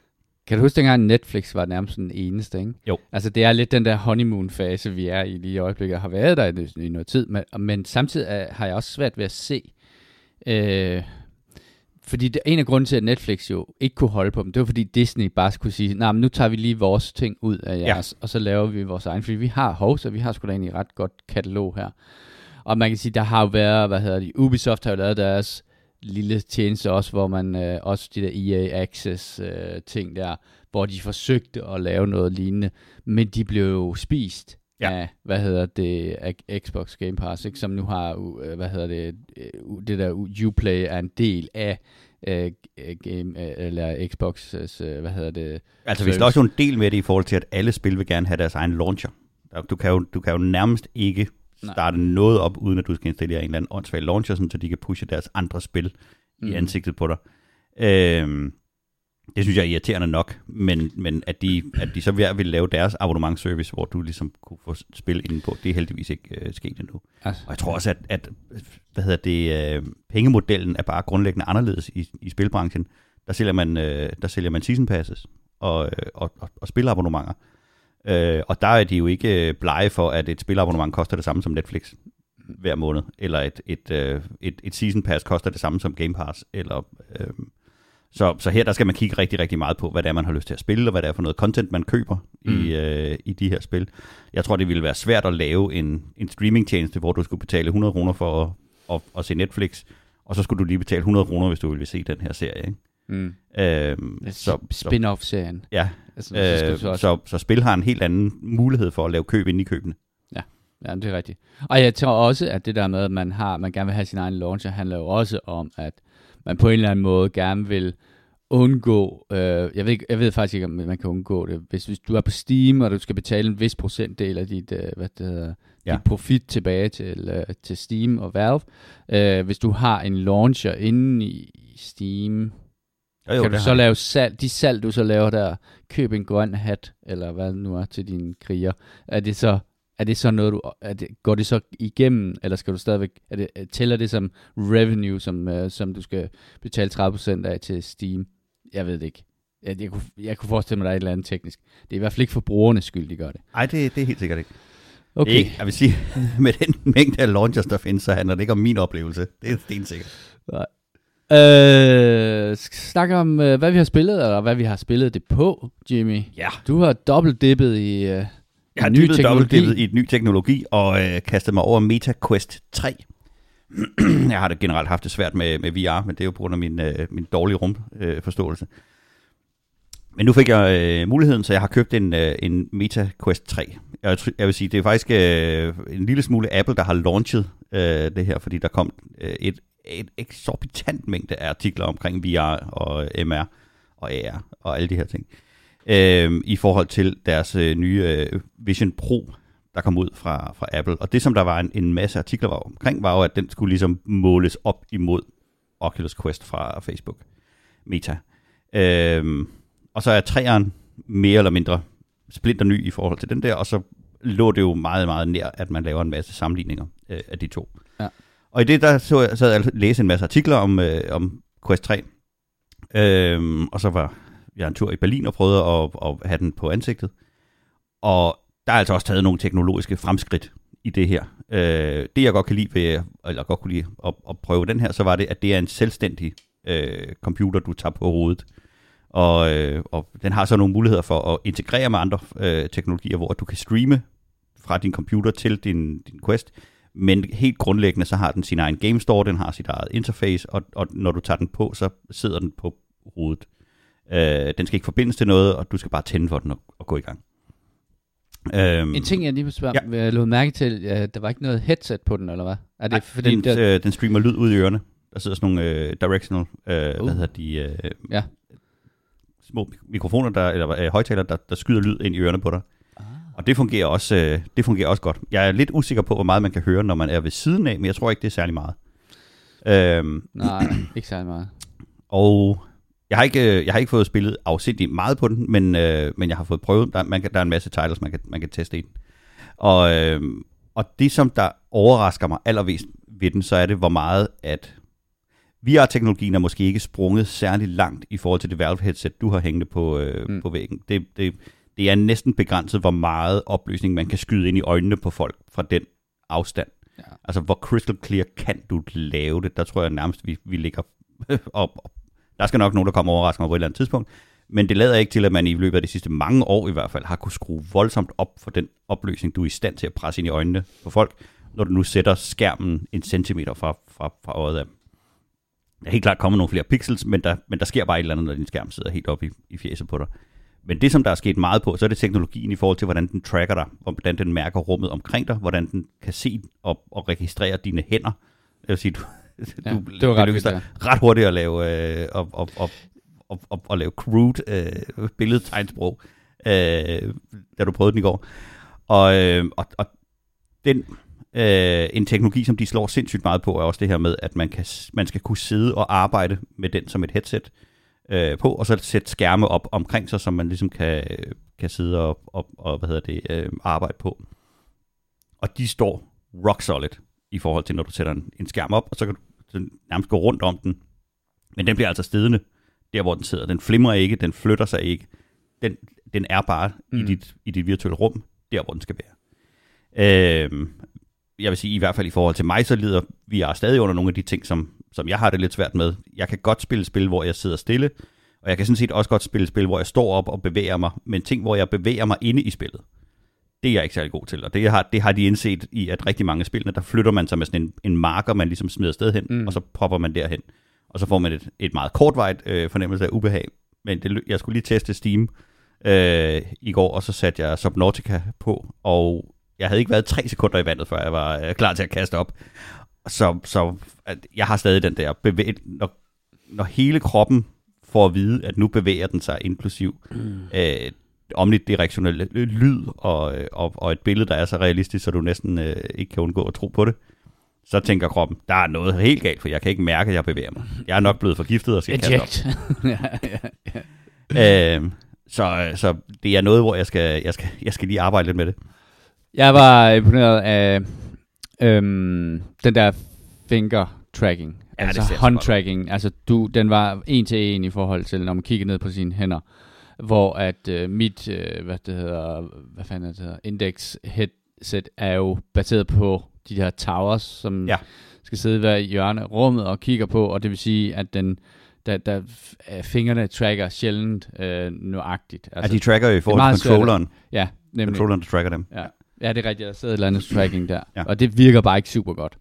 Kan du huske dengang Netflix var nærmest den eneste, ikke? Jo. Altså det er lidt den der honeymoon-fase, vi er i lige i øjeblikket, og har været der i, i noget tid, men, men samtidig er, har jeg også svært ved at se, øh, fordi det, en af grunden til, at Netflix jo ikke kunne holde på dem, det var fordi Disney bare skulle sige, nej, men nu tager vi lige vores ting ud af jeres, ja. og så laver vi vores egen, fordi vi har host, og vi har sgu da egentlig ret godt katalog her. Og man kan sige, der har jo været, hvad hedder det, Ubisoft har jo lavet deres lille tjeneste også, hvor man øh, også de der EA Access øh, ting der, hvor de forsøgte at lave noget lignende, men de blev jo spist ja. af, hvad hedder det, af Xbox Game Pass, ikke? som nu har, øh, hvad hedder det, øh, det der Uplay er en del af øh, game, eller Xbox, hvad hedder det? Altså vi skal også en del med det i forhold til, at alle spil vil gerne have deres egen launcher. Du kan jo, du kan jo nærmest ikke starte Nej. noget op, uden at du skal installere en eller anden åndssvag launcher, sådan, så de kan pushe deres andre spil mm. i ansigtet på dig. Øhm, det synes jeg er irriterende nok, men, men at, de, at de så vil, vil lave deres abonnementservice, hvor du ligesom kunne få spil inde på, det er heldigvis ikke øh, sket endnu. Altså. Og jeg tror også, at, at hvad hedder det, øh, pengemodellen er bare grundlæggende anderledes i, i spilbranchen. Der sælger man, øh, der sælger man season passes og, øh, og, og, og spilabonnementer. Øh, og der er de jo ikke øh, blege for, at et spilabonnement koster det samme som Netflix hver måned, eller et, et, øh, et, et season pass koster det samme som Game Pass, eller... Øh, så, så her der skal man kigge rigtig, rigtig meget på, hvad det er, man har lyst til at spille, og hvad det er for noget content, man køber mm. i, øh, i de her spil. Jeg tror, det ville være svært at lave en, en streamingtjeneste, hvor du skulle betale 100 kroner for at, at, at se Netflix, og så skulle du lige betale 100 kroner, hvis du ville se den her serie. Ikke? Mm. Øhm, så, Spin-off-serien. Ja, altså, øh, så, så, så spil har en helt anden mulighed for at lave køb ind i købene. Ja, ja det er rigtigt. Og jeg tror også, at det der med, at man, har, man gerne vil have sin egen launcher, handler jo også om, at man på en eller anden måde gerne vil undgå, øh, jeg, ved, jeg ved faktisk ikke, om man kan undgå det. Hvis, hvis du er på Steam, og du skal betale en vis procentdel af dit, øh, hvad det hedder, ja. dit profit tilbage til, øh, til Steam og Valve, øh, hvis du har en launcher inde i Steam, jo, jo, kan du så lave salg, de salg, du så laver der, køb en grøn hat, eller hvad det nu er til dine kriger, er det så er det så noget, du, er det, går det så igennem, eller skal du stadigvæk, er det, tæller det som revenue, som, uh, som du skal betale 30% af til Steam? Jeg ved det ikke. Jeg, jeg, kunne, jeg kunne forestille mig, at der er et eller andet teknisk. Det er i hvert fald ikke for brugernes skyld, de gør det. Nej, det, det er helt sikkert ikke. Okay. Ikke, jeg vil sige, med den mængde af launchers, der findes, så handler det ikke om min oplevelse. Det er stensikkert. Nej. Øh, snakke om, øh, hvad vi har spillet, eller hvad vi har spillet det på, Jimmy. Ja. Du har dobbeltdippet i, øh, jeg har ny teknologi. i et ny teknologi, og øh, kastet mig over MetaQuest 3. jeg har det generelt haft det svært med, med VR, men det er jo på grund af min, øh, min dårlige rumforståelse. Øh, men nu fik jeg øh, muligheden, så jeg har købt en, øh, en MetaQuest 3. Jeg, jeg vil sige, det er faktisk øh, en lille smule Apple, der har launchet øh, det her, fordi der kom øh, et et eksorbitant mængde af artikler omkring VR og øh, MR og AR og alle de her ting. Øh, I forhold til deres øh, nye øh, Vision Pro, der kom ud fra, fra Apple. Og det, som der var en, en masse artikler var omkring, var jo, at den skulle ligesom måles op imod Oculus Quest fra Facebook. Meta. Øh, og så er træeren mere eller mindre splinter ny i forhold til den der, og så lå det jo meget, meget nær, at man laver en masse sammenligninger øh, af de to. Og i det, der så jeg, sad jeg altså og læste en masse artikler om, øh, om Quest 3. Øhm, og så var jeg en tur i Berlin og prøvede at, at have den på ansigtet. Og der er altså også taget nogle teknologiske fremskridt i det her. Øh, det jeg godt kan lide ved, eller godt kunne lide at, at prøve den her, så var det, at det er en selvstændig øh, computer, du tager på hovedet. Og, øh, og den har så nogle muligheder for at integrere med andre øh, teknologier, hvor du kan streame fra din computer til din, din Quest, men helt grundlæggende, så har den sin egen game store, den har sit eget interface, og, og når du tager den på, så sidder den på hovedet. Øh, den skal ikke forbindes til noget, og du skal bare tænde for den og, og gå i gang. Øhm, en ting, jeg lige vil spørge, ja. jeg lå mærke til, ja, der var ikke noget headset på den, eller hvad? Er det Nej, for den, der... øh, den streamer lyd ud i ørerne. Der sidder sådan nogle øh, directional, øh, uh. hvad hedder de, øh, ja. små mikrofoner, der, eller øh, højtaler, der, der skyder lyd ind i ørerne på dig. Og det fungerer, også, øh, det fungerer også godt. Jeg er lidt usikker på, hvor meget man kan høre, når man er ved siden af, men jeg tror ikke, det er særlig meget. Øhm, Nej, ikke særlig meget. Og jeg har ikke, øh, jeg har ikke fået spillet afsindigt meget på den, men, øh, men jeg har fået prøvet. Der, man kan, der er en masse titles, man kan, man kan teste i den. Og, øh, og det, som der overrasker mig allermest ved den, så er det, hvor meget at VR-teknologien er måske ikke sprunget særlig langt i forhold til det Valve-headset, du har hængende på, øh, mm. på væggen. Det, det, det er næsten begrænset, hvor meget opløsning man kan skyde ind i øjnene på folk fra den afstand. Ja. Altså, hvor crystal clear kan du lave det? Der tror jeg nærmest, vi, vi ligger op, op der skal nok nogen, der kommer overraske mig på et eller andet tidspunkt. Men det lader ikke til, at man i løbet af de sidste mange år i hvert fald har kunne skrue voldsomt op for den opløsning, du er i stand til at presse ind i øjnene på folk, når du nu sætter skærmen en centimeter fra, fra, fra øjet af dem. Der er helt klart kommet nogle flere pixels, men der, men der sker bare et eller andet, når din skærm sidder helt oppe i, i fjeset på dig. Men det, som der er sket meget på, så er det teknologien i forhold til, hvordan den tracker dig, hvordan den mærker rummet omkring dig, hvordan den kan se og, og registrere dine hænder. Det vil sige, du, ja, du, det var ret, vildt, ja. ret hurtigt at lave, øh, og, og, og, og, og, og lave crude øh, billedtegnsprog, øh, da du prøvede den i går. Og, øh, og, og den, øh, en teknologi, som de slår sindssygt meget på, er også det her med, at man, kan, man skal kunne sidde og arbejde med den som et headset øh, på, og så sætte skærme op omkring sig, som man ligesom kan, kan sidde og, og, og hvad hedder det, øh, arbejde på. Og de står rock solid i forhold til, når du sætter en, en skærm op, og så kan du så nærmest gå rundt om den. Men den bliver altså stedende, der hvor den sidder. Den flimrer ikke, den flytter sig ikke. Den, den er bare mm. i, dit, i dit virtuelle rum, der hvor den skal være. Øh, jeg vil sige, i hvert fald i forhold til mig, så lider vi er stadig under nogle af de ting, som, som jeg har det lidt svært med. Jeg kan godt spille spil, hvor jeg sidder stille, og jeg kan sådan set også godt spille spil, hvor jeg står op og bevæger mig, men ting, hvor jeg bevæger mig inde i spillet det er jeg ikke særlig god til. Og det har, det har de indset i, at rigtig mange af spillene, der flytter man sig med sådan en, en marker, man ligesom smider sted hen, mm. og så popper man derhen. Og så får man et, et meget kortvejt øh, fornemmelse af ubehag. Men det, jeg skulle lige teste Steam øh, i går, og så satte jeg Subnautica på, og jeg havde ikke været tre sekunder i vandet, før jeg var øh, klar til at kaste op. Så, så at jeg har stadig den der bevæg... Når, når hele kroppen får at vide, at nu bevæger den sig inklusiv mm. øh, omnidirektionelle lyd og, og, og et billede, der er så realistisk, så du næsten øh, ikke kan undgå at tro på det, så tænker kroppen, der er noget helt galt, for jeg kan ikke mærke, at jeg bevæger mig. Jeg er nok blevet forgiftet og skal kaste op. ja, ja, ja. Øhm, så, så det er noget, hvor jeg skal, jeg, skal, jeg skal lige arbejde lidt med det. Jeg var imponeret af øhm, den der finger tracking, ja, altså hånd tracking. Altså du, den var en til en i forhold til, når man kigger ned på sine hænder hvor at øh, mit, øh, hvad det hedder, hvad fanden det hedder, index headset er jo baseret på de her towers, som ja. skal sidde hver hjørne rummet og kigger på, og det vil sige, at den, der, der fingrene tracker sjældent øh, nøjagtigt. Altså, ja, de tracker jo i forhold til controlleren. Svært, ja, nemlig. Controlleren, der tracker dem. Ja. Ja, det er rigtigt. Der sidder et eller andet tracking der. ja. Og det virker bare ikke super godt.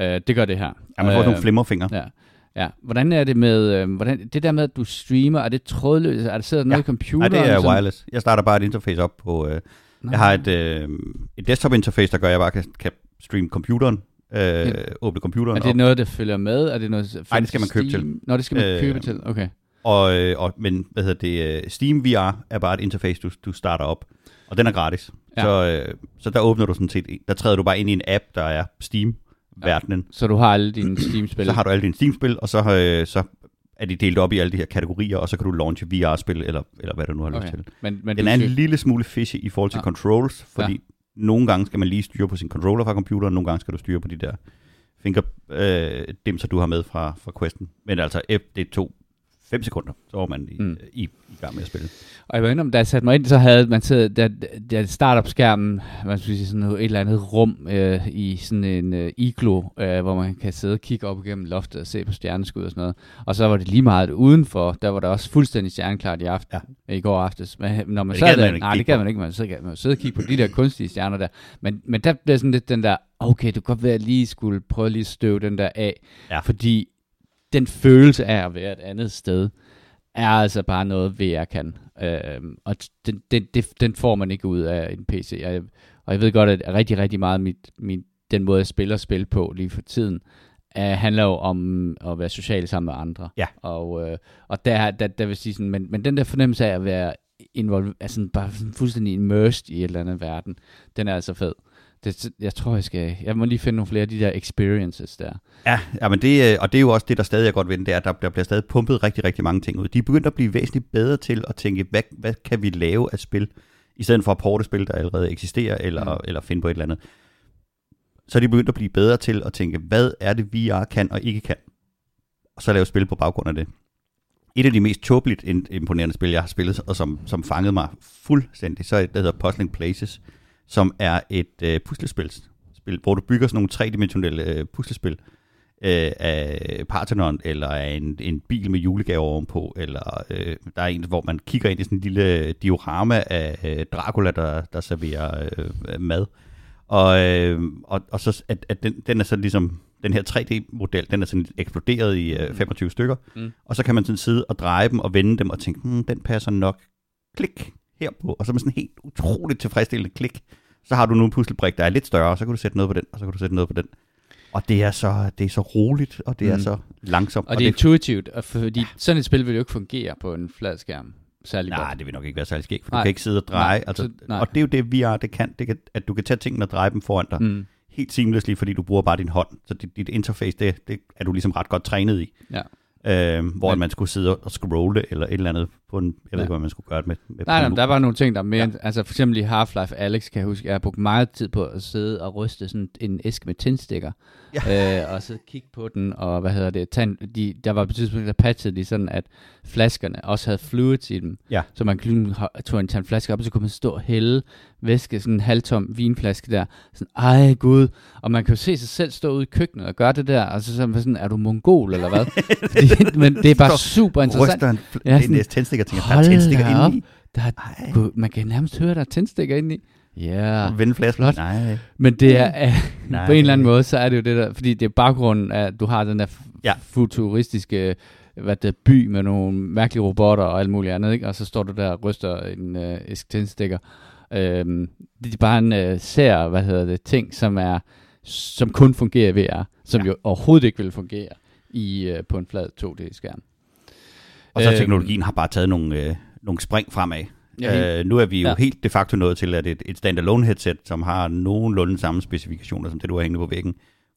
Uh, det gør det her. Ja, man får uh, nogle flimmerfingre. Ja. Ja, hvordan er det med, øh, hvordan, det der med, at du streamer, er det trådløst? Er det sidder noget ja. i computeren? Nej, det er wireless. Jeg starter bare et interface op på, øh, jeg har et, øh, et desktop interface, der gør, at jeg bare kan, kan streame computeren, øh, ja. åbne computeren Er det op. noget, der følger med? Er det noget, Nej, det skal man købe Steam? til. Nå, det skal man øh, købe til, okay. Og, øh, og, men hvad hedder det, øh, Steam VR er bare et interface, du, du starter op, og den er gratis. Ja. Så, øh, så der åbner du sådan set, der træder du bare ind i en app, der er Steam, verdenen. Ja, så du har alle dine Steam-spil? så har du alle dine Steam-spil, og så, øh, så er de delt op i alle de her kategorier, og så kan du launche VR-spil, eller, eller hvad du nu har okay. lyst til. Men, men Den er en skal... lille smule fishy i forhold til ja. controls, fordi ja. nogle gange skal man lige styre på sin controller fra computeren, nogle gange skal du styre på de der finger øh, dimser, du har med fra, fra Questen. Men altså, det tog 5 sekunder, så var man i, mm. i, i gang med at spille. Og jeg var inde om, da jeg satte mig ind, så havde man taget, da, da startup-skærmen, man skulle sige sådan et eller andet rum øh, i sådan en øh, iglo, øh, hvor man kan sidde og kigge op igennem loftet og se på stjerneskud og sådan noget. Og så var det lige meget udenfor, der var der også fuldstændig stjerneklart i aften, ja. i går aftes. Men når man sad der, nej, det kan man ikke, man så kan man sidde og kigge på de der kunstige stjerner der. Men, men der blev sådan lidt den der, okay, du kan godt være, at lige skulle prøve lige at støve den der af. Ja. Fordi den følelse af at være et andet sted, er altså bare noget, VR kan. Øhm, og den, den, den, den får man ikke ud af en PC. Jeg, og jeg ved godt, at rigtig, rigtig meget mit, min, den måde, jeg spiller spil på lige for tiden, uh, handler jo om at være social sammen med andre. Ja. Og, øh, og der, der, der vil sige sådan, men, men den der fornemmelse af at være involveret, altså bare sådan fuldstændig immersed i et eller andet verden, den er altså fed. Det, jeg tror, jeg skal, jeg må lige finde nogle flere af de der experiences der. Ja, ja men det, øh, og det er jo også det, der stadig er godt ved det er, at der, der bliver stadig pumpet rigtig, rigtig mange ting ud. De er begyndt at blive væsentligt bedre til at tænke, hvad, hvad kan vi lave af spil, i stedet for at porte spil, der allerede eksisterer, eller, mm. eller finde på et eller andet. Så er de begyndt at blive bedre til at tænke, hvad er det, VR kan og ikke kan, og så lave spil på baggrund af det. Et af de mest tåbeligt imponerende spil, jeg har spillet, og som, som fangede mig fuldstændig, så er det, der hedder Puzzling Places, som er et øh, puslespil, spil, hvor du bygger sådan nogle tredimensionelle øh, puslespil øh, af Parthenon, eller af en, en bil med julegaver ovenpå, eller øh, der er en, hvor man kigger ind i sådan en lille diorama af øh, Dracula, der, der serverer øh, mad. Og, øh, og, og så at, at den, den er så ligesom, den her 3D-model, den er sådan eksploderet i øh, 25 stykker, mm. og så kan man sådan sidde og dreje dem og vende dem og tænke, hmm, den passer nok, klik herpå, og så med sådan en helt utroligt tilfredsstillende klik, så har du nu en puslebrik, der er lidt større, og så kan du sætte noget på den, og så kan du sætte noget på den. Og det er så, det er så roligt, og det mm. er så langsomt. Og, og det er intuitivt, og fordi ja. sådan et spil vil jo ikke fungere på en flad skærm særlig nej, godt. det vil nok ikke være særlig skægt, for nej. du kan ikke sidde og dreje. Nej, altså, så, nej. Og det er jo det, VR det kan, det kan, at du kan tage tingene og dreje dem foran dig. Mm. Helt seamlessly, fordi du bruger bare din hånd. Så dit, dit interface, det, det er du ligesom ret godt trænet i. Ja øh, hvor Men, man skulle sidde og scrolle eller et eller andet på en, jeg ja. ved ikke, hvad man skulle gøre det med. med nej, nej, der var nogle ting, der mere, ja. altså for eksempel i Half-Life Alex, kan jeg huske, jeg har brugt meget tid på at sidde og ryste sådan en æske med tændstikker, ja. øh, og så kigge på den, og hvad hedder det, tage, de, der var på tidspunkt, der patchede de sådan, at flaskerne også havde fluids i dem, ja. så man kunne tog en, tage en flaske op, og så kunne man stå og hælde væske, sådan en halvtom vinflaske der, sådan, ej gud, og man kan jo se sig selv stå ude i køkkenet og gøre det der, og så sådan, er du mongol eller hvad? Fordi, men det er bare super interessant. Ryster en, ja, sådan, en tændstikker, tænker, der er tændstikker inde i. Der er, gud, man kan nærmest høre, der er tændstikker inde i. Ja, yeah. Vende flasken. Nej. Men det er, Nej. på en eller anden måde, så er det jo det der, fordi det er baggrunden at du har den der ja. futuristiske hvad det, by med nogle mærkelige robotter og alt muligt andet, ikke? og så står du der og ryster en øh, tændstikker. Øhm, det er bare en øh, sær, hvad hedder det, ting, som er som kun fungerer i VR, som ja. jo overhovedet ikke vil fungere i øh, på en flad 2D-skærm. Og så øhm, teknologien har bare taget nogle, øh, nogle spring fremad. Ja, øh, nu er vi jo ja. helt de facto nået til, at et, et standalone headset, som har nogenlunde samme specifikationer som det, du har hængende på væggen,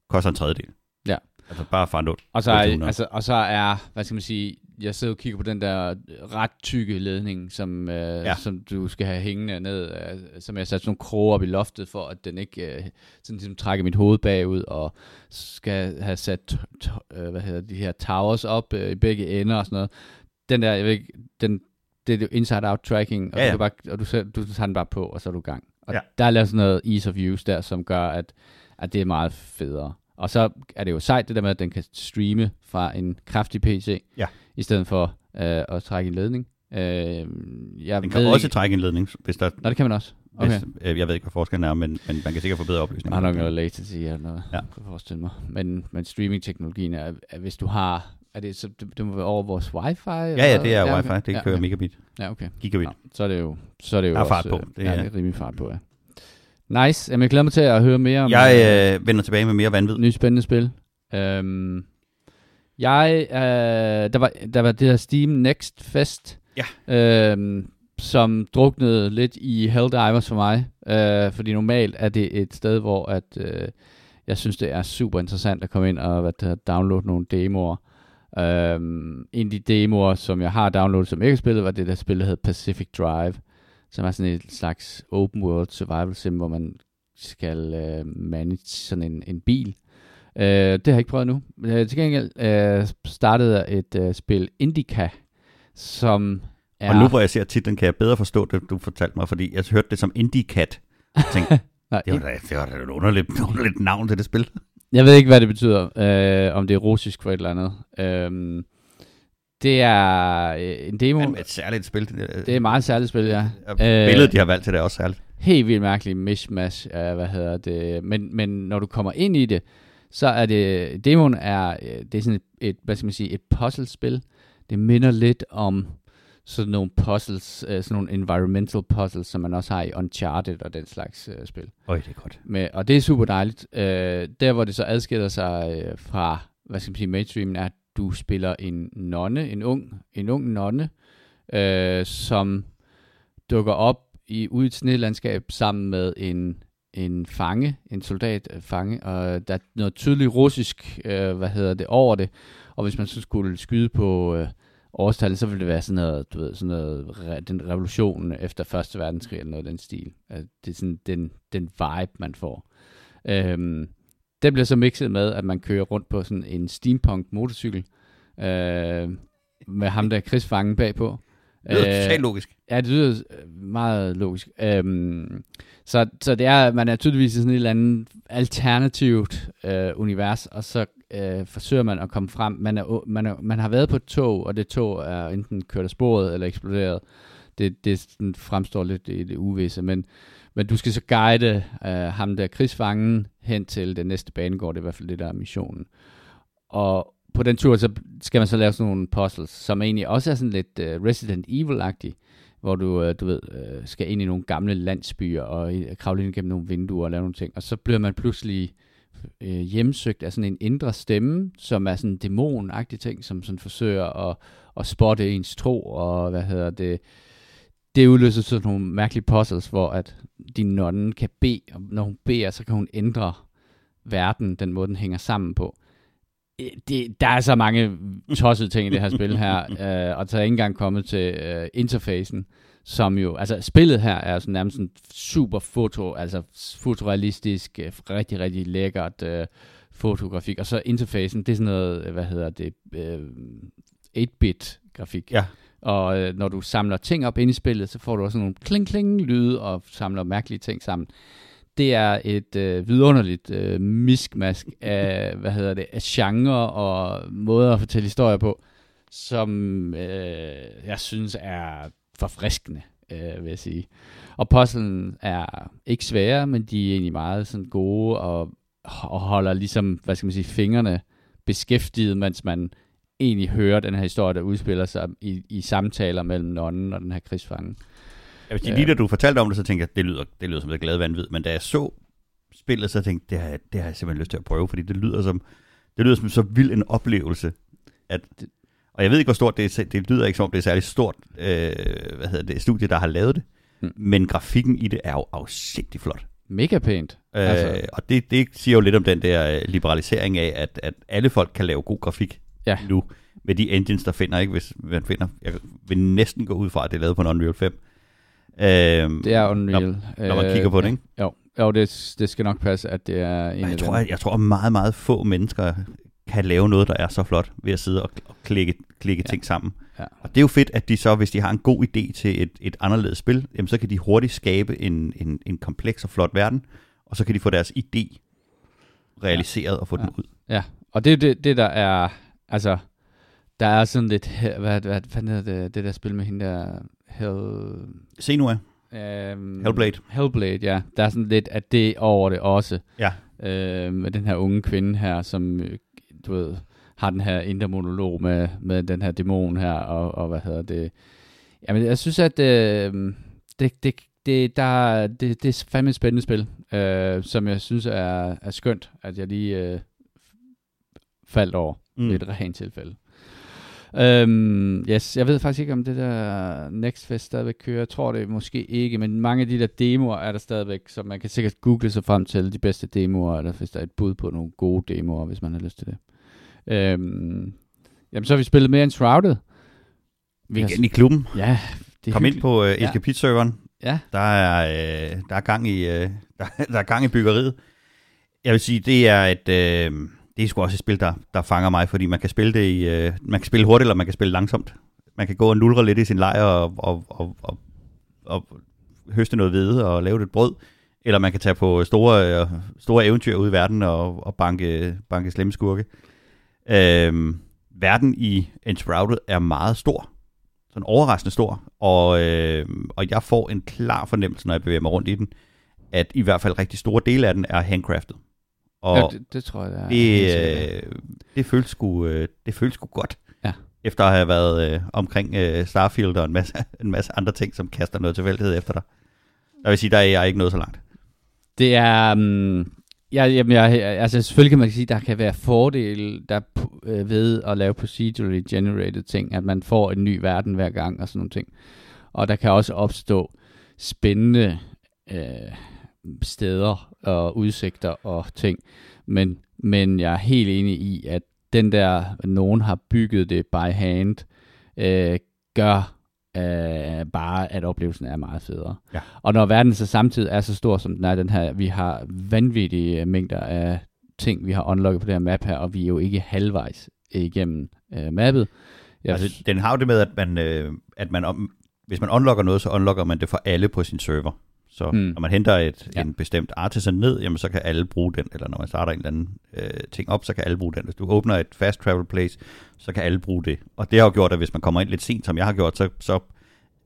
koster en tredjedel. Ja. Altså bare fra Og så, er, altså, og så er, hvad skal man sige, jeg sidder og kigger på den der ret tykke ledning, som, øh, ja. som du skal have hængende ned, øh, som jeg sat sådan nogle kroge op i loftet, for at den ikke øh, sådan ligesom trækker mit hoved bagud, og skal have sat, øh, hvad hedder de her towers op øh, i begge ender og sådan noget. Den der, jeg ved ikke, den, det er inside-out tracking, og, ja, ja. Du, bare, og du, du tager den bare på, og så er du i gang. Og ja. der er lavet sådan noget ease of use der, som gør, at, at det er meget federe. Og så er det jo sejt det der med, at den kan streame fra en kraftig PC, ja. i stedet for øh, at trække en ledning. Øh, jeg den kan ved også ikke... trække en ledning, hvis der... Nå, det kan man også. Okay. Hvis, øh, jeg ved ikke, hvad forskellen er, men, men man kan sikkert få bedre opløsning. Man har nok noget latency eller noget, ja. kan forestille mig. Men, men streaming-teknologien er, at hvis du har... Er det, så det, det må være over vores wifi? Ja, ja, det er ja, wifi. Det ja, kører okay. megabit. Ja, okay. Gigabit. Ja, så er det jo, så er det jo der er også, fart på. Det er, ja, det er rimelig fart på, ja. Nice. Jamen, jeg glæder mig til at høre mere om... Jeg øh, vender tilbage med mere vanvid. Nye spændende spil. Um, jeg, øh, der, var, der var det her Steam Next Fest, ja. øh, som druknede lidt i Helldivers for mig, øh, fordi normalt er det et sted, hvor at, øh, jeg synes, det er super interessant at komme ind og det, downloade nogle demoer. Øh, en af de demoer, som jeg har downloadet, som ikke har spillet, var det der spil, der hedder Pacific Drive, som er sådan et slags open world survival sim, hvor man skal øh, manage sådan en, en bil, Uh, det har jeg ikke prøvet nu. Uh, til gengæld uh, startede et uh, spil Indica, som er... Og nu hvor jeg ser titlen, kan jeg bedre forstå det, du fortalte mig, fordi jeg hørte det som Indicat. Jeg tænkte, Nej, det var da, det var da et underligt, underligt navn til det spil. Jeg ved ikke, hvad det betyder, uh, om det er russisk for et eller andet. Uh, det er en demo. Men et særligt spil. Det er et meget særligt spil, ja. Billedet, de har valgt til det, er også særligt. helt vildt mærkelig mishmash af, hvad hedder det, men, men når du kommer ind i det, så er det, demoen er, øh, det er sådan et, et hvad skal man sige, et puzzlespil. Det minder lidt om sådan nogle puzzles, øh, sådan nogle environmental puzzles, som man også har i Uncharted og den slags øh, spil. Øj, det er godt. Med, og det er super dejligt. Øh, der, hvor det så adskiller sig øh, fra, hvad skal man sige, mainstreamen, er, at du spiller en nonne, en ung, en ung nonne, øh, som dukker op i, ude i et snelandskab sammen med en, en fange, en soldat øh, fange, og der er noget tydeligt russisk, øh, hvad hedder det, over det. Og hvis man så skulle skyde på øh, årstallet, så ville det være sådan noget, du ved, sådan noget, den revolution efter Første Verdenskrig, eller noget af den stil. Altså, det er sådan den, den vibe, man får. Øhm, det bliver så mixet med, at man kører rundt på sådan en steampunk motorcykel, øh, med ham der krigsfangen bagpå. Det lyder totalt logisk. Ja, det lyder meget logisk. Øhm, så, så det er, man er tydeligvis i sådan et eller andet alternativt øh, univers, og så øh, forsøger man at komme frem. Man, er, man, er, man har været på et tog, og det tog er enten kørt af sporet eller eksploderet. Det, det sådan fremstår lidt i det uvisse, men, men du skal så guide øh, ham der krigsfangen hen til den næste banegård, det er i hvert fald det, der er missionen. Og på den tur, så skal man så lave sådan nogle puzzles, som egentlig også er sådan lidt øh, Resident Evil-agtige, hvor du, øh, du ved, øh, skal ind i nogle gamle landsbyer og øh, kravle ind gennem nogle vinduer og lave nogle ting. Og så bliver man pludselig øh, hjemsøgt af sådan en indre stemme, som er sådan en dæmon ting, som sådan forsøger at, at spotte ens tro, og hvad hedder det, det udløser sådan nogle mærkelige puzzles, hvor at din nonne kan bede, og når hun beder, så kan hun ændre verden, den måde, den hænger sammen på det, der er så mange tossede ting i det her spil her, øh, og så er ikke engang kommet til øh, interfacen, som jo, altså spillet her er sådan nærmest en super foto, altså fotorealistisk, øh, rigtig, rigtig lækkert øh, fotografik, og så interfacen, det er sådan noget, hvad hedder det, øh, 8-bit grafik. Ja. Og øh, når du samler ting op ind i spillet, så får du også nogle kling-kling-lyde og samler mærkelige ting sammen det er et øh, vidunderligt øh, miskmask af, hvad hedder det, af genre og måder at fortælle historier på, som øh, jeg synes er forfriskende, øh, vil jeg sige. Og puzzlen er ikke svære, men de er egentlig meget sådan gode og, og holder ligesom, hvad skal man sige, fingrene beskæftiget, mens man egentlig hører den her historie, der udspiller sig i, i samtaler mellem nonnen og den her krigsfange. Jeg vil sige, lige da du fortalte om det, så tænkte jeg, det lyder, det lyder som et glad vanvid, men da jeg så spillet, så tænkte jeg, det har, det har jeg simpelthen lyst til at prøve, fordi det lyder som, det lyder som så vild en oplevelse, at, og jeg ved ikke, hvor stort det er, det lyder ikke som om det er særligt stort, øh, hvad hedder det, studie, der har lavet det, mm. men grafikken i det er jo afsigtigt flot. Mega pænt. Øh, altså. Og det, det siger jo lidt om den der liberalisering af, at, at alle folk kan lave god grafik ja. nu, med de engines, der finder, ikke? Hvis man finder, jeg vil næsten gå ud fra, at det er lavet på en Unreal 5. Øhm, det er Unreal. Når, når man kigger på det, ikke? Jo, jo det, det skal nok passe, at det er en jeg tror. Jeg, jeg tror, at meget, meget få mennesker kan lave noget, der er så flot, ved at sidde og, og klikke, klikke ja. ting sammen. Ja. Og det er jo fedt, at de så, hvis de har en god idé til et, et anderledes spil, jamen, så kan de hurtigt skabe en, en, en kompleks og flot verden, og så kan de få deres idé realiseret ja. og få ja. den ud. Ja, og det er det, det, der er, altså, der er sådan lidt, hvad, hvad fanden er det, det der spil med hende der, Hell... Senua. Um, Hellblade. Hellblade, ja. Der er sådan lidt af det over det også. Ja. Uh, med den her unge kvinde her, som, du ved, har den her indre monolog med, med den her dæmon her, og, og hvad hedder det. Jamen, jeg synes, at uh, det, det, det, der, det, det er fandme et spændende spil, uh, som jeg synes er, er skønt, at jeg lige uh, faldt over mm. i et rent tilfælde. Um, yes, jeg ved faktisk ikke, om det der Next Fest stadigvæk kører. Jeg tror det måske ikke, men mange af de der demoer er der stadigvæk, så man kan sikkert google sig frem til de bedste demoer, eller hvis der er et bud på nogle gode demoer, hvis man har lyst til det. Um, jamen, så har vi spillet mere end Shrouded. Vi er i klubben. Ja. Det Kom ind på uh, Escapit-serveren. Ja. Der er, uh, der, er gang i, uh, der, der er gang i byggeriet. Jeg vil sige, det er et... Uh, det er sgu også et spil, der, der fanger mig, fordi man kan spille det i, øh, man kan spille hurtigt, eller man kan spille langsomt. Man kan gå og nulre lidt i sin lejr og, og, og, og, og høste noget hvede og lave lidt brød, eller man kan tage på store, øh, store eventyr ud i verden og, og banke, banke slemme skurke. Øh, verden i Enshrouded er meget stor, sådan overraskende stor, og, øh, og jeg får en klar fornemmelse, når jeg bevæger mig rundt i den, at i hvert fald rigtig store dele af den er handcrafted. Og ja, det, det tror jeg, det er. Det, øh, det, føles sgu, øh, det føles sgu godt. Ja. Efter at have været øh, omkring øh, Starfield og en masse, en masse andre ting, som kaster noget tilfældighed efter dig. Jeg vil sige, der er jeg ikke nået så langt. Det er... Um, ja, jamen, jeg, altså selvfølgelig kan man sige, at der kan være fordele der øh, ved at lave procedurally generated ting, at man får en ny verden hver gang og sådan nogle ting. Og der kan også opstå spændende øh, steder og udsigter og ting. Men, men jeg er helt enig i, at den der, nogen har bygget det by hand, øh, gør øh, bare, at oplevelsen er meget federe. Ja. Og når verden så samtidig er så stor, som den er, den her, vi har vanvittige mængder af ting, vi har unlocket på det her map her, og vi er jo ikke halvvejs igennem øh, mappet. Jeg altså, den har jo det med, at man, øh, at man om, hvis man unlocker noget, så unlocker man det for alle på sin server. Så mm. når man henter et, ja. en bestemt artisan ned, jamen, så kan alle bruge den, eller når man starter en eller anden øh, ting op, så kan alle bruge den. Hvis du åbner et fast travel place, så kan alle bruge det. Og det har jo gjort, at hvis man kommer ind lidt sent, som jeg har gjort, så, så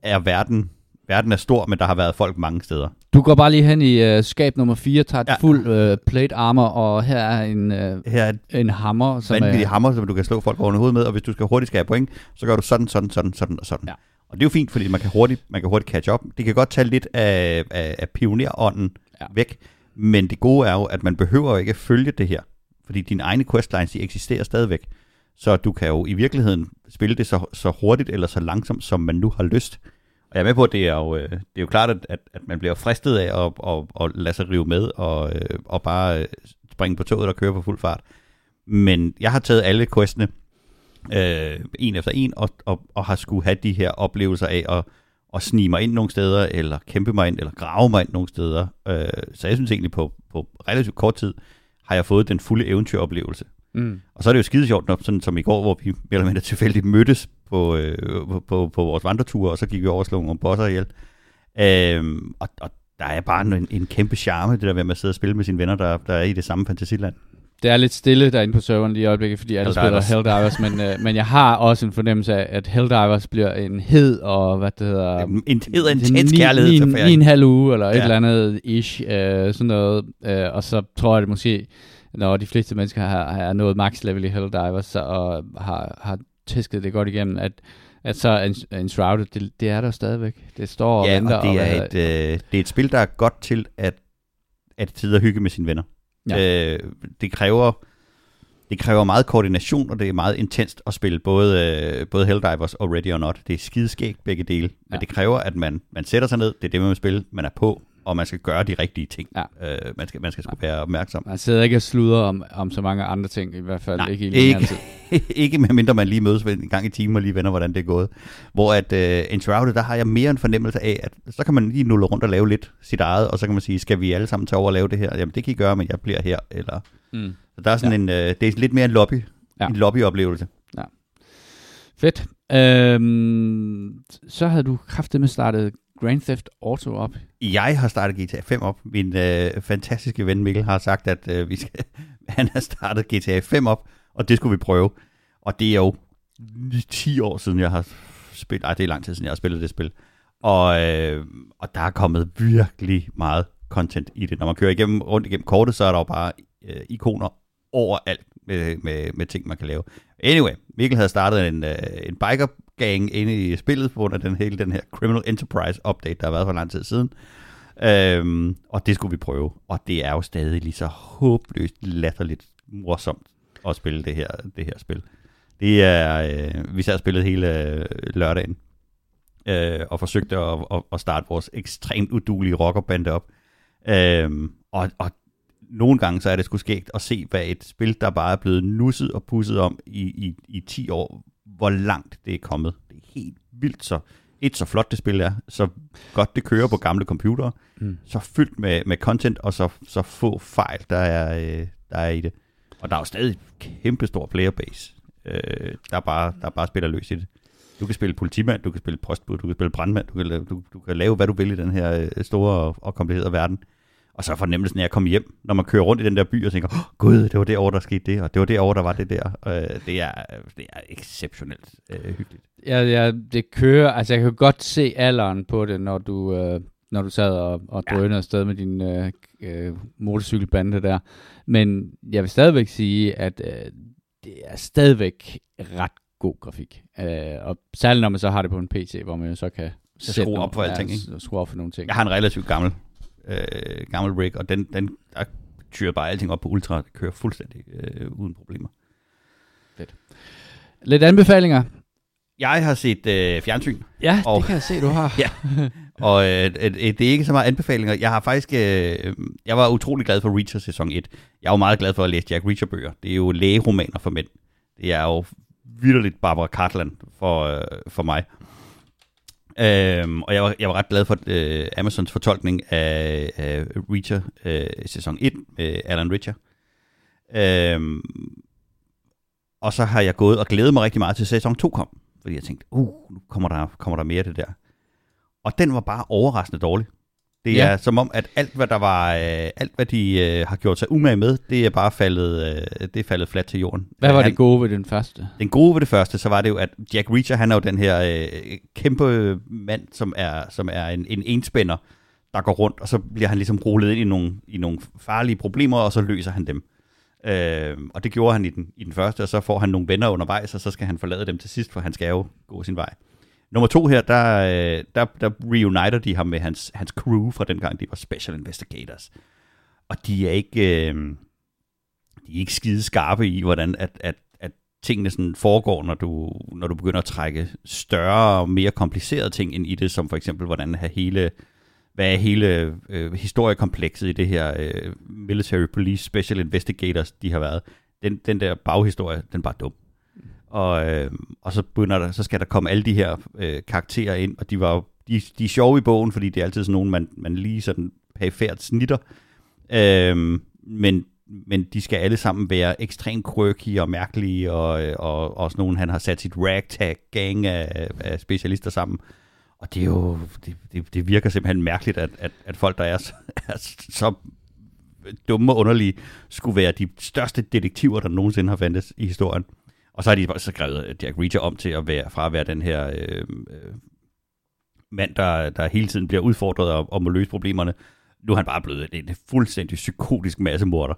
er verden verden er stor, men der har været folk mange steder. Du går bare lige hen i uh, skab nummer 4, tager ja. fuld uh, plate armor, og her er en, uh, her er en hammer. Som er, hammer, som du kan slå folk over hovedet med, og hvis du skal hurtigt skære point, så gør du sådan, sådan, sådan, sådan og sådan. Ja. Og det er jo fint, fordi man kan hurtigt, man kan hurtigt catch up. Det kan godt tage lidt af, af, af pionerånden ja. væk, men det gode er jo, at man behøver jo ikke følge det her, fordi dine egne questlines, de eksisterer stadigvæk. Så du kan jo i virkeligheden spille det så, så hurtigt eller så langsomt, som man nu har lyst. Og jeg er med på, at det er jo, øh, det er jo klart, at, at man bliver fristet af at, at, at lade sig rive med og, øh, og bare springe på toget og køre på fuld fart. Men jeg har taget alle questene, øh, en efter en, og, og, og har skulle have de her oplevelser af at, at snige mig ind nogle steder, eller kæmpe mig ind, eller grave mig ind nogle steder. Øh, så jeg synes egentlig, på, på relativt kort tid, har jeg fået den fulde eventyroplevelse. Mm. Og så er det jo skide sjovt, når, sådan som i går, hvor vi mere eller mindre tilfældigt mødtes på, øh, på, på, på vores vandretur, og så gik vi over og slog nogle bosser ihjel. Øh, og, og der er bare en, en kæmpe charme, det der med at sidde og spille med sine venner, der, der er i det samme fantasiland det er lidt stille derinde på serveren lige i øjeblikket, fordi alle spiller Helldivers, men, øh, men jeg har også en fornemmelse af, at Helldivers bliver en hed, og hvad det hedder... En, en hed og intens kærlighed. En, en, en halv uge, eller ja. et eller andet ish, øh, sådan noget. Øh, og så tror jeg det måske, når de fleste mennesker har, har nået max level i Helldivers, så, og har, har tæsket det godt igennem, at at så Enshrouded, det, det er der stadigvæk. Det står og ja, venter. og det er, og, et, øh, det er et spil, der er godt til at, at og hygge med sine venner. Ja. Øh, det kræver det kræver meget koordination, og det er meget intenst at spille både, øh, både Helldivers og Ready or Not. Det er skideskægt begge dele, ja. men det kræver, at man, man sætter sig ned, det er det, man vil spille, man er på, og man skal gøre de rigtige ting. Ja. Øh, man skal, man skal ja. være opmærksom. Man sidder ikke og sluder om, om så mange andre ting, i hvert fald Nej, ikke i ikke, ikke medmindre man lige mødes en gang i timen og lige vender, hvordan det er gået. Hvor at uh, Enshrouded, der har jeg mere en fornemmelse af, at så kan man lige nulle rundt og lave lidt sit eget, og så kan man sige, skal vi alle sammen tage over og lave det her? Jamen det kan I gøre, men jeg bliver her. Eller... Mm. Så der er sådan ja. en, uh, det er lidt mere en lobby, ja. en lobbyoplevelse. Ja. Fedt. Øhm, så havde du kraftigt med startet Grand Theft Auto op? Jeg har startet GTA 5 op. Min øh, fantastiske ven Mikkel har sagt, at øh, vi skal, han har startet GTA 5 op, og det skulle vi prøve. Og det er jo 10 år siden, jeg har spillet. Ej, det er lang tid siden, jeg har spillet det spil. Og, øh, og der er kommet virkelig meget content i det. Når man kører igennem, rundt igennem kortet, så er der jo bare øh, ikoner overalt med, med, med ting, man kan lave. Anyway, Mikkel havde startet en, øh, en biker gang inde i spillet, på grund af den hele den her Criminal Enterprise update, der har været for lang tid siden. Øhm, og det skulle vi prøve. Og det er jo stadig lige så håbløst latterligt morsomt at spille det her, det her spil. Det er, øh, vi sad og spillet hele øh, lørdagen, øh, og forsøgte at, at, at starte vores ekstremt udulige rockerbande op. Øh, og, og nogle gange så er det sgu skægt at se, hvad et spil, der bare er blevet nusset og pusset om i, i, i 10 år, hvor langt det er kommet. Det er helt vildt så et så flot det spil er, så godt det kører på gamle computere, mm. så fyldt med, med content, og så, så få fejl, der er, øh, der er i det. Og der er jo stadig kæmpe stor playerbase, øh, der, bare, der bare spiller løs i det. Du kan spille politimand, du kan spille postbud, du kan spille brandmand, du kan, du, du kan lave, hvad du vil i den her øh, store og, og komplicerede verden. Og så fornemmelsen af at komme hjem, når man kører rundt i den der by og tænker, oh, gud, det var år, der skete det, og det var år, der var det der. Øh, det, er, det er exceptionelt øh, hyggeligt. Ja, ja, det kører, altså jeg kan godt se alderen på det, når du, øh, når du sad og, og drønede ja. afsted med din øh, øh, motorcykelbande der. Men jeg vil stadigvæk sige, at øh, det er stadigvæk ret god grafik. Øh, og særligt når man så har det på en PC, hvor man jo så kan skrue op for alting. Ja, skrue op for nogle ting. Jeg har en relativt gammel, øh, gammel rig, og den, den der tyrer bare alting op på ultra. Det kører fuldstændig øh, uden problemer. Fedt. Lidt anbefalinger. Jeg har set øh, fjernsyn. Ja, og, det kan jeg se, du har. ja, og øh, øh, det er ikke så meget anbefalinger. Jeg har faktisk, øh, jeg var utrolig glad for Reacher sæson 1. Jeg var meget glad for at læse Jack Reacher bøger. Det er jo lægeromaner for mænd. Det er jo vildt Barbara Cartland for, øh, for mig. Øhm, og jeg var, jeg var ret glad for øh, Amazons fortolkning af, af Reacher øh, sæson 1 med Alan Richard. Øhm, og så har jeg gået og glædet mig rigtig meget til sæson 2 kom. Fordi jeg tænkte, uh, nu kommer der, kommer der mere af det der. Og den var bare overraskende dårlig. Det ja. er som om, at alt hvad der var, øh, alt hvad de øh, har gjort sig umage med, det er bare faldet, øh, det er faldet fladt til jorden. Hvad var han, det gode ved den første? Den gode ved det første, så var det jo, at Jack Reacher, han er jo den her øh, kæmpe mand, som er, som er en, en enspænder, der går rundt, og så bliver han ligesom rullet ind i nogle, i nogle farlige problemer, og så løser han dem. Øh, og det gjorde han i den, i den første, og så får han nogle venner undervejs, og så skal han forlade dem til sidst, for han skal jo gå sin vej. Nummer to her, der, øh, der, der reuniter de ham med hans, hans crew fra dengang, de var Special Investigators. Og de er ikke, øh, de er ikke skide skarpe i, hvordan at, at, at tingene sådan foregår, når du, når du begynder at trække større og mere komplicerede ting ind i det, som for eksempel, hvordan have hele, hvad er hele øh, historiekomplekset i det her øh, Military Police Special Investigators, de har været. Den, den der baghistorie, den er bare dum. Og, øh, og så, begynder der, så skal der komme alle de her øh, karakterer ind, og de var jo, de, de er sjove i bogen, fordi det er altid sådan nogen, man, man lige sådan perifært snitter. Øh, men, men de skal alle sammen være ekstremt quirky og mærkelige, og, øh, og også nogen, han har sat sit ragtag-gang af, af specialister sammen. Og det er jo, det, det, det virker simpelthen mærkeligt, at, at, at folk, der er så, er så dumme og underlige, skulle være de største detektiver, der nogensinde har fandtes i historien. Og så har de så skrevet Jack Reacher om til at være, fra at være den her øh, øh, mand, der, der hele tiden bliver udfordret og, og må løse problemerne. Nu er han bare blevet en, en fuldstændig psykotisk massemorder,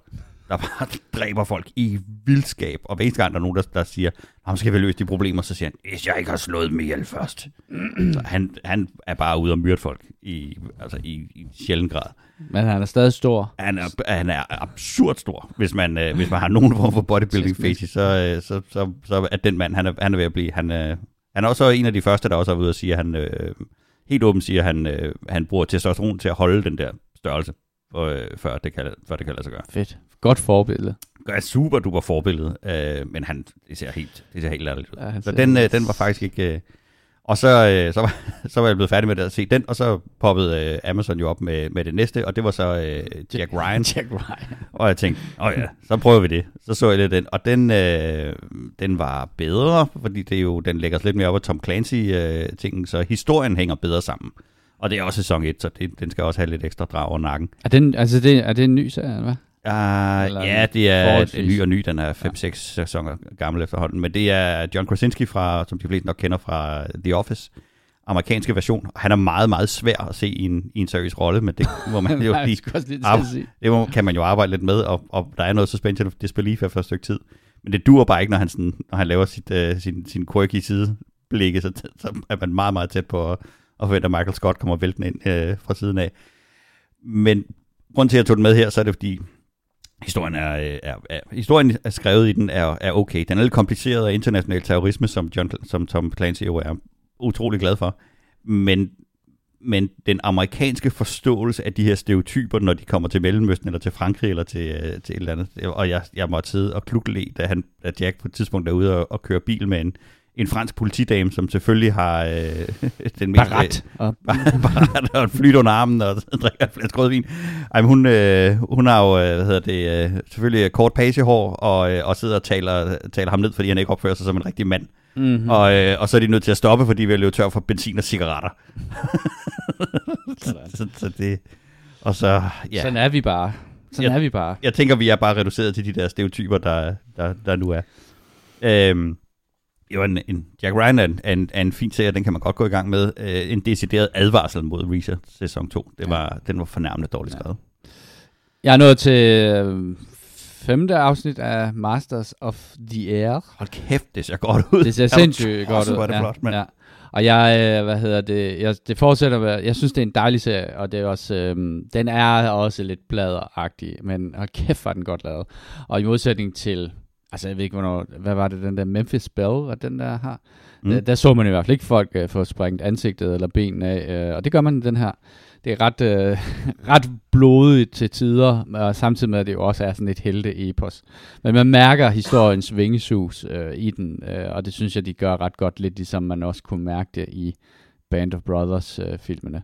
der bare dræber folk i vildskab. Og hver gang der er nogen, der, der siger, ham skal vi løse de problemer, så siger han, hvis jeg ikke har slået dem ihjel først. så han, han er bare ude og myrde folk i, altså i, i sjælden grad. Men han er stadig stor. Han er, han er absurd stor. Hvis man, øh, hvis man har nogen form for bodybuilding face, så, øh, så, så, så er den mand, han er, han er ved at blive. Han, øh, han er også en af de første, der også er ude at sige, at han øh, helt åbent siger, at han, øh, han bruger testosteron til at holde den der størrelse, øh, før, det kan, før det kan lade sig gøre. Fedt. Godt forbillede. er super duper forbillede, øh, men han, det ser helt, det ser helt lærligt ud. Ja, så den, øh, den var faktisk ikke... Øh, og så, øh, så, var, så var jeg blevet færdig med at se den, og så poppede øh, Amazon jo op med, med det næste, og det var så øh, Jack Ryan. Jack Ryan. og jeg tænkte, åh ja, så prøver vi det. Så så jeg lidt den, og den, øh, den var bedre, fordi det jo, den lægger sig lidt mere op af Tom Clancy-tingen, øh, så historien hænger bedre sammen. Og det er også sæson 1, så det, den skal også have lidt ekstra drag over nakken. Er, den, altså det, er det en ny serie, eller hvad? Uh, ja, det er en ny og ny. Den er 5-6 ja. sæsoner gammel efterhånden. Men det er John Krasinski, fra, som de fleste nok kender fra The Office. Amerikanske version. Han er meget, meget svær at se i en, i en seriøs rolle, men det må man jo lige, ar- det må, kan man jo arbejde lidt med, og, og der er noget suspension of disbelief efter et stykke tid. Men det dur bare ikke, når han, sådan, når han laver sit, uh, sin, sin quirky sideblikke, så, så er man meget, meget tæt på at, og forventer, at Michael Scott kommer væltende ind øh, fra siden af. Men grunden til, at jeg tog den med her, så er det fordi, Historien er, er, er, er, historien er skrevet i den er, er okay. Den er lidt kompliceret af international terrorisme, som, John, som Tom Clancy jo er utrolig glad for. Men, men den amerikanske forståelse af de her stereotyper, når de kommer til Mellemøsten eller til Frankrig eller til, øh, til et eller andet. Og jeg, jeg måtte sidde og klukle da, han, da Jack på et tidspunkt er ude og, og køre bil med en, en fransk politidame, som selvfølgelig har øh, den mest... Barat. Øh, barat og flyt under armen og drikker flere flaske rødvin. Ej, men hun, øh, hun har jo, øh, hvad hedder det, øh, selvfølgelig kort pagehår og, øh, og sidder og taler, taler ham ned, fordi han ikke opfører sig som en rigtig mand. Mm-hmm. Og, øh, og så er de nødt til at stoppe, fordi vi er løbet tør for benzin og cigaretter. så, så, så det... Og så, ja. Sådan er vi bare. Sådan jeg, er vi bare. Jeg tænker, vi er bare reduceret til de der stereotyper, der, der, der nu er. Øhm, jo, en, en Jack Ryan er en, er, en, er en fin serie, den kan man godt gå i gang med. Øh, en decideret advarsel mod Reacher sæson 2. Det var, ja. Den var fornærmende dårligt skrevet. Ja. Jeg er nået til øh, femte afsnit af Masters of the Air. Hold kæft, det ser godt ud. Det ser sindssygt godt ud. Var det ja, flot, mand. Ja. Og jeg, øh, hvad hedder det, jeg, det fortsætter med, jeg synes, det er en dejlig serie, og det er også, øhm, den er også lidt bladeragtig, men hold kæft, var den godt lavet. Og i modsætning til, altså jeg ved ikke, hvornår, hvad var det, den der Memphis Bell, og den der har, mm. der, der, så man i hvert fald ikke folk øh, få sprængt ansigtet eller benene af, øh, og det gør man i den her det er ret, øh, ret blodigt til tider, og samtidig med, at det jo også er sådan et helte-epos. Men man mærker historiens vingesus øh, i den, øh, og det synes jeg, de gør ret godt, lidt ligesom man også kunne mærke det i Band of Brothers-filmene. Øh,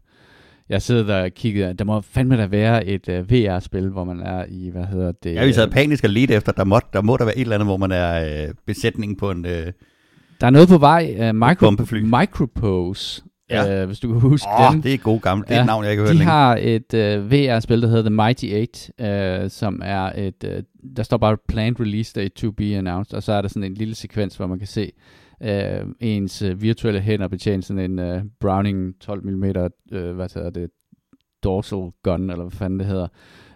jeg sidder der og kigger, der må fandme da være et uh, øh, VR-spil, hvor man er i, hvad hedder det? Ja, vi sad panisk og lidt efter, der må, der må der være et eller andet, hvor man er uh, besætning på en... Uh, der er noget på vej, uh, micro, Micropose, Ja. Øh, hvis du kan huske oh, dem. det er god gammel. Det er ja, et navn, jeg kan høre De længe. har et øh, VR-spil, der hedder The Mighty Eight, øh, som er et, øh, der står bare planned release date to be announced, og så er der sådan en lille sekvens, hvor man kan se øh, ens øh, virtuelle hænder betjene sådan en øh, Browning 12 mm, øh, hvad hedder det, dorsal gun, eller hvad fanden det hedder.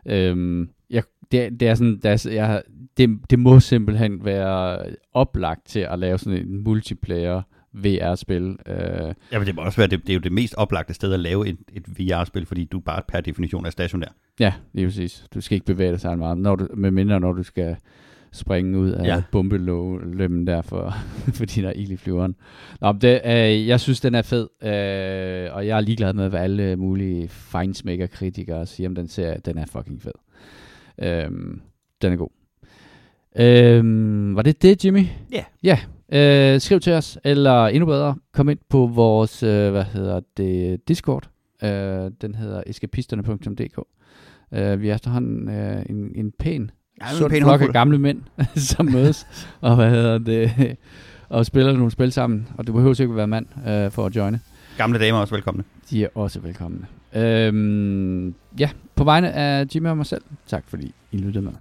Øh, jeg, det, det er sådan, der er, jeg, det, det må simpelthen være oplagt til at lave sådan en multiplayer VR-spil. Øh. Ja, men det må også være, det, det er jo det mest oplagte sted at lave et, et VR-spil, fordi du bare per definition er stationær. Ja, lige præcis. Du skal ikke bevæge dig så meget, når du, med mindre når du skal springe ud af ja. bombelømmen der for, fordi der er ild i flyveren. Nå, det, øh, jeg synes, den er fed, øh, og jeg er ligeglad med, hvad alle mulige fejnsmækker-kritikere siger om den serie. Den er fucking fed. Øh, den er god. Øh, var det det, Jimmy? Ja. Yeah. Ja, Øh, skriv til os, eller endnu bedre, kom ind på vores, øh, hvad hedder det, Discord. Øh, den hedder eskapisterne.dk. Øh, vi er efterhånden øh, en, en pæn, ja, sund pæn flok af gamle mænd, som mødes, og hvad hedder det, og spiller nogle spil sammen. Og du behøver ikke at være mand øh, for at joine. Gamle damer er også velkomne. De er også velkomne. Øhm, ja, på vegne af Jimmy og mig selv, tak fordi I lyttede med.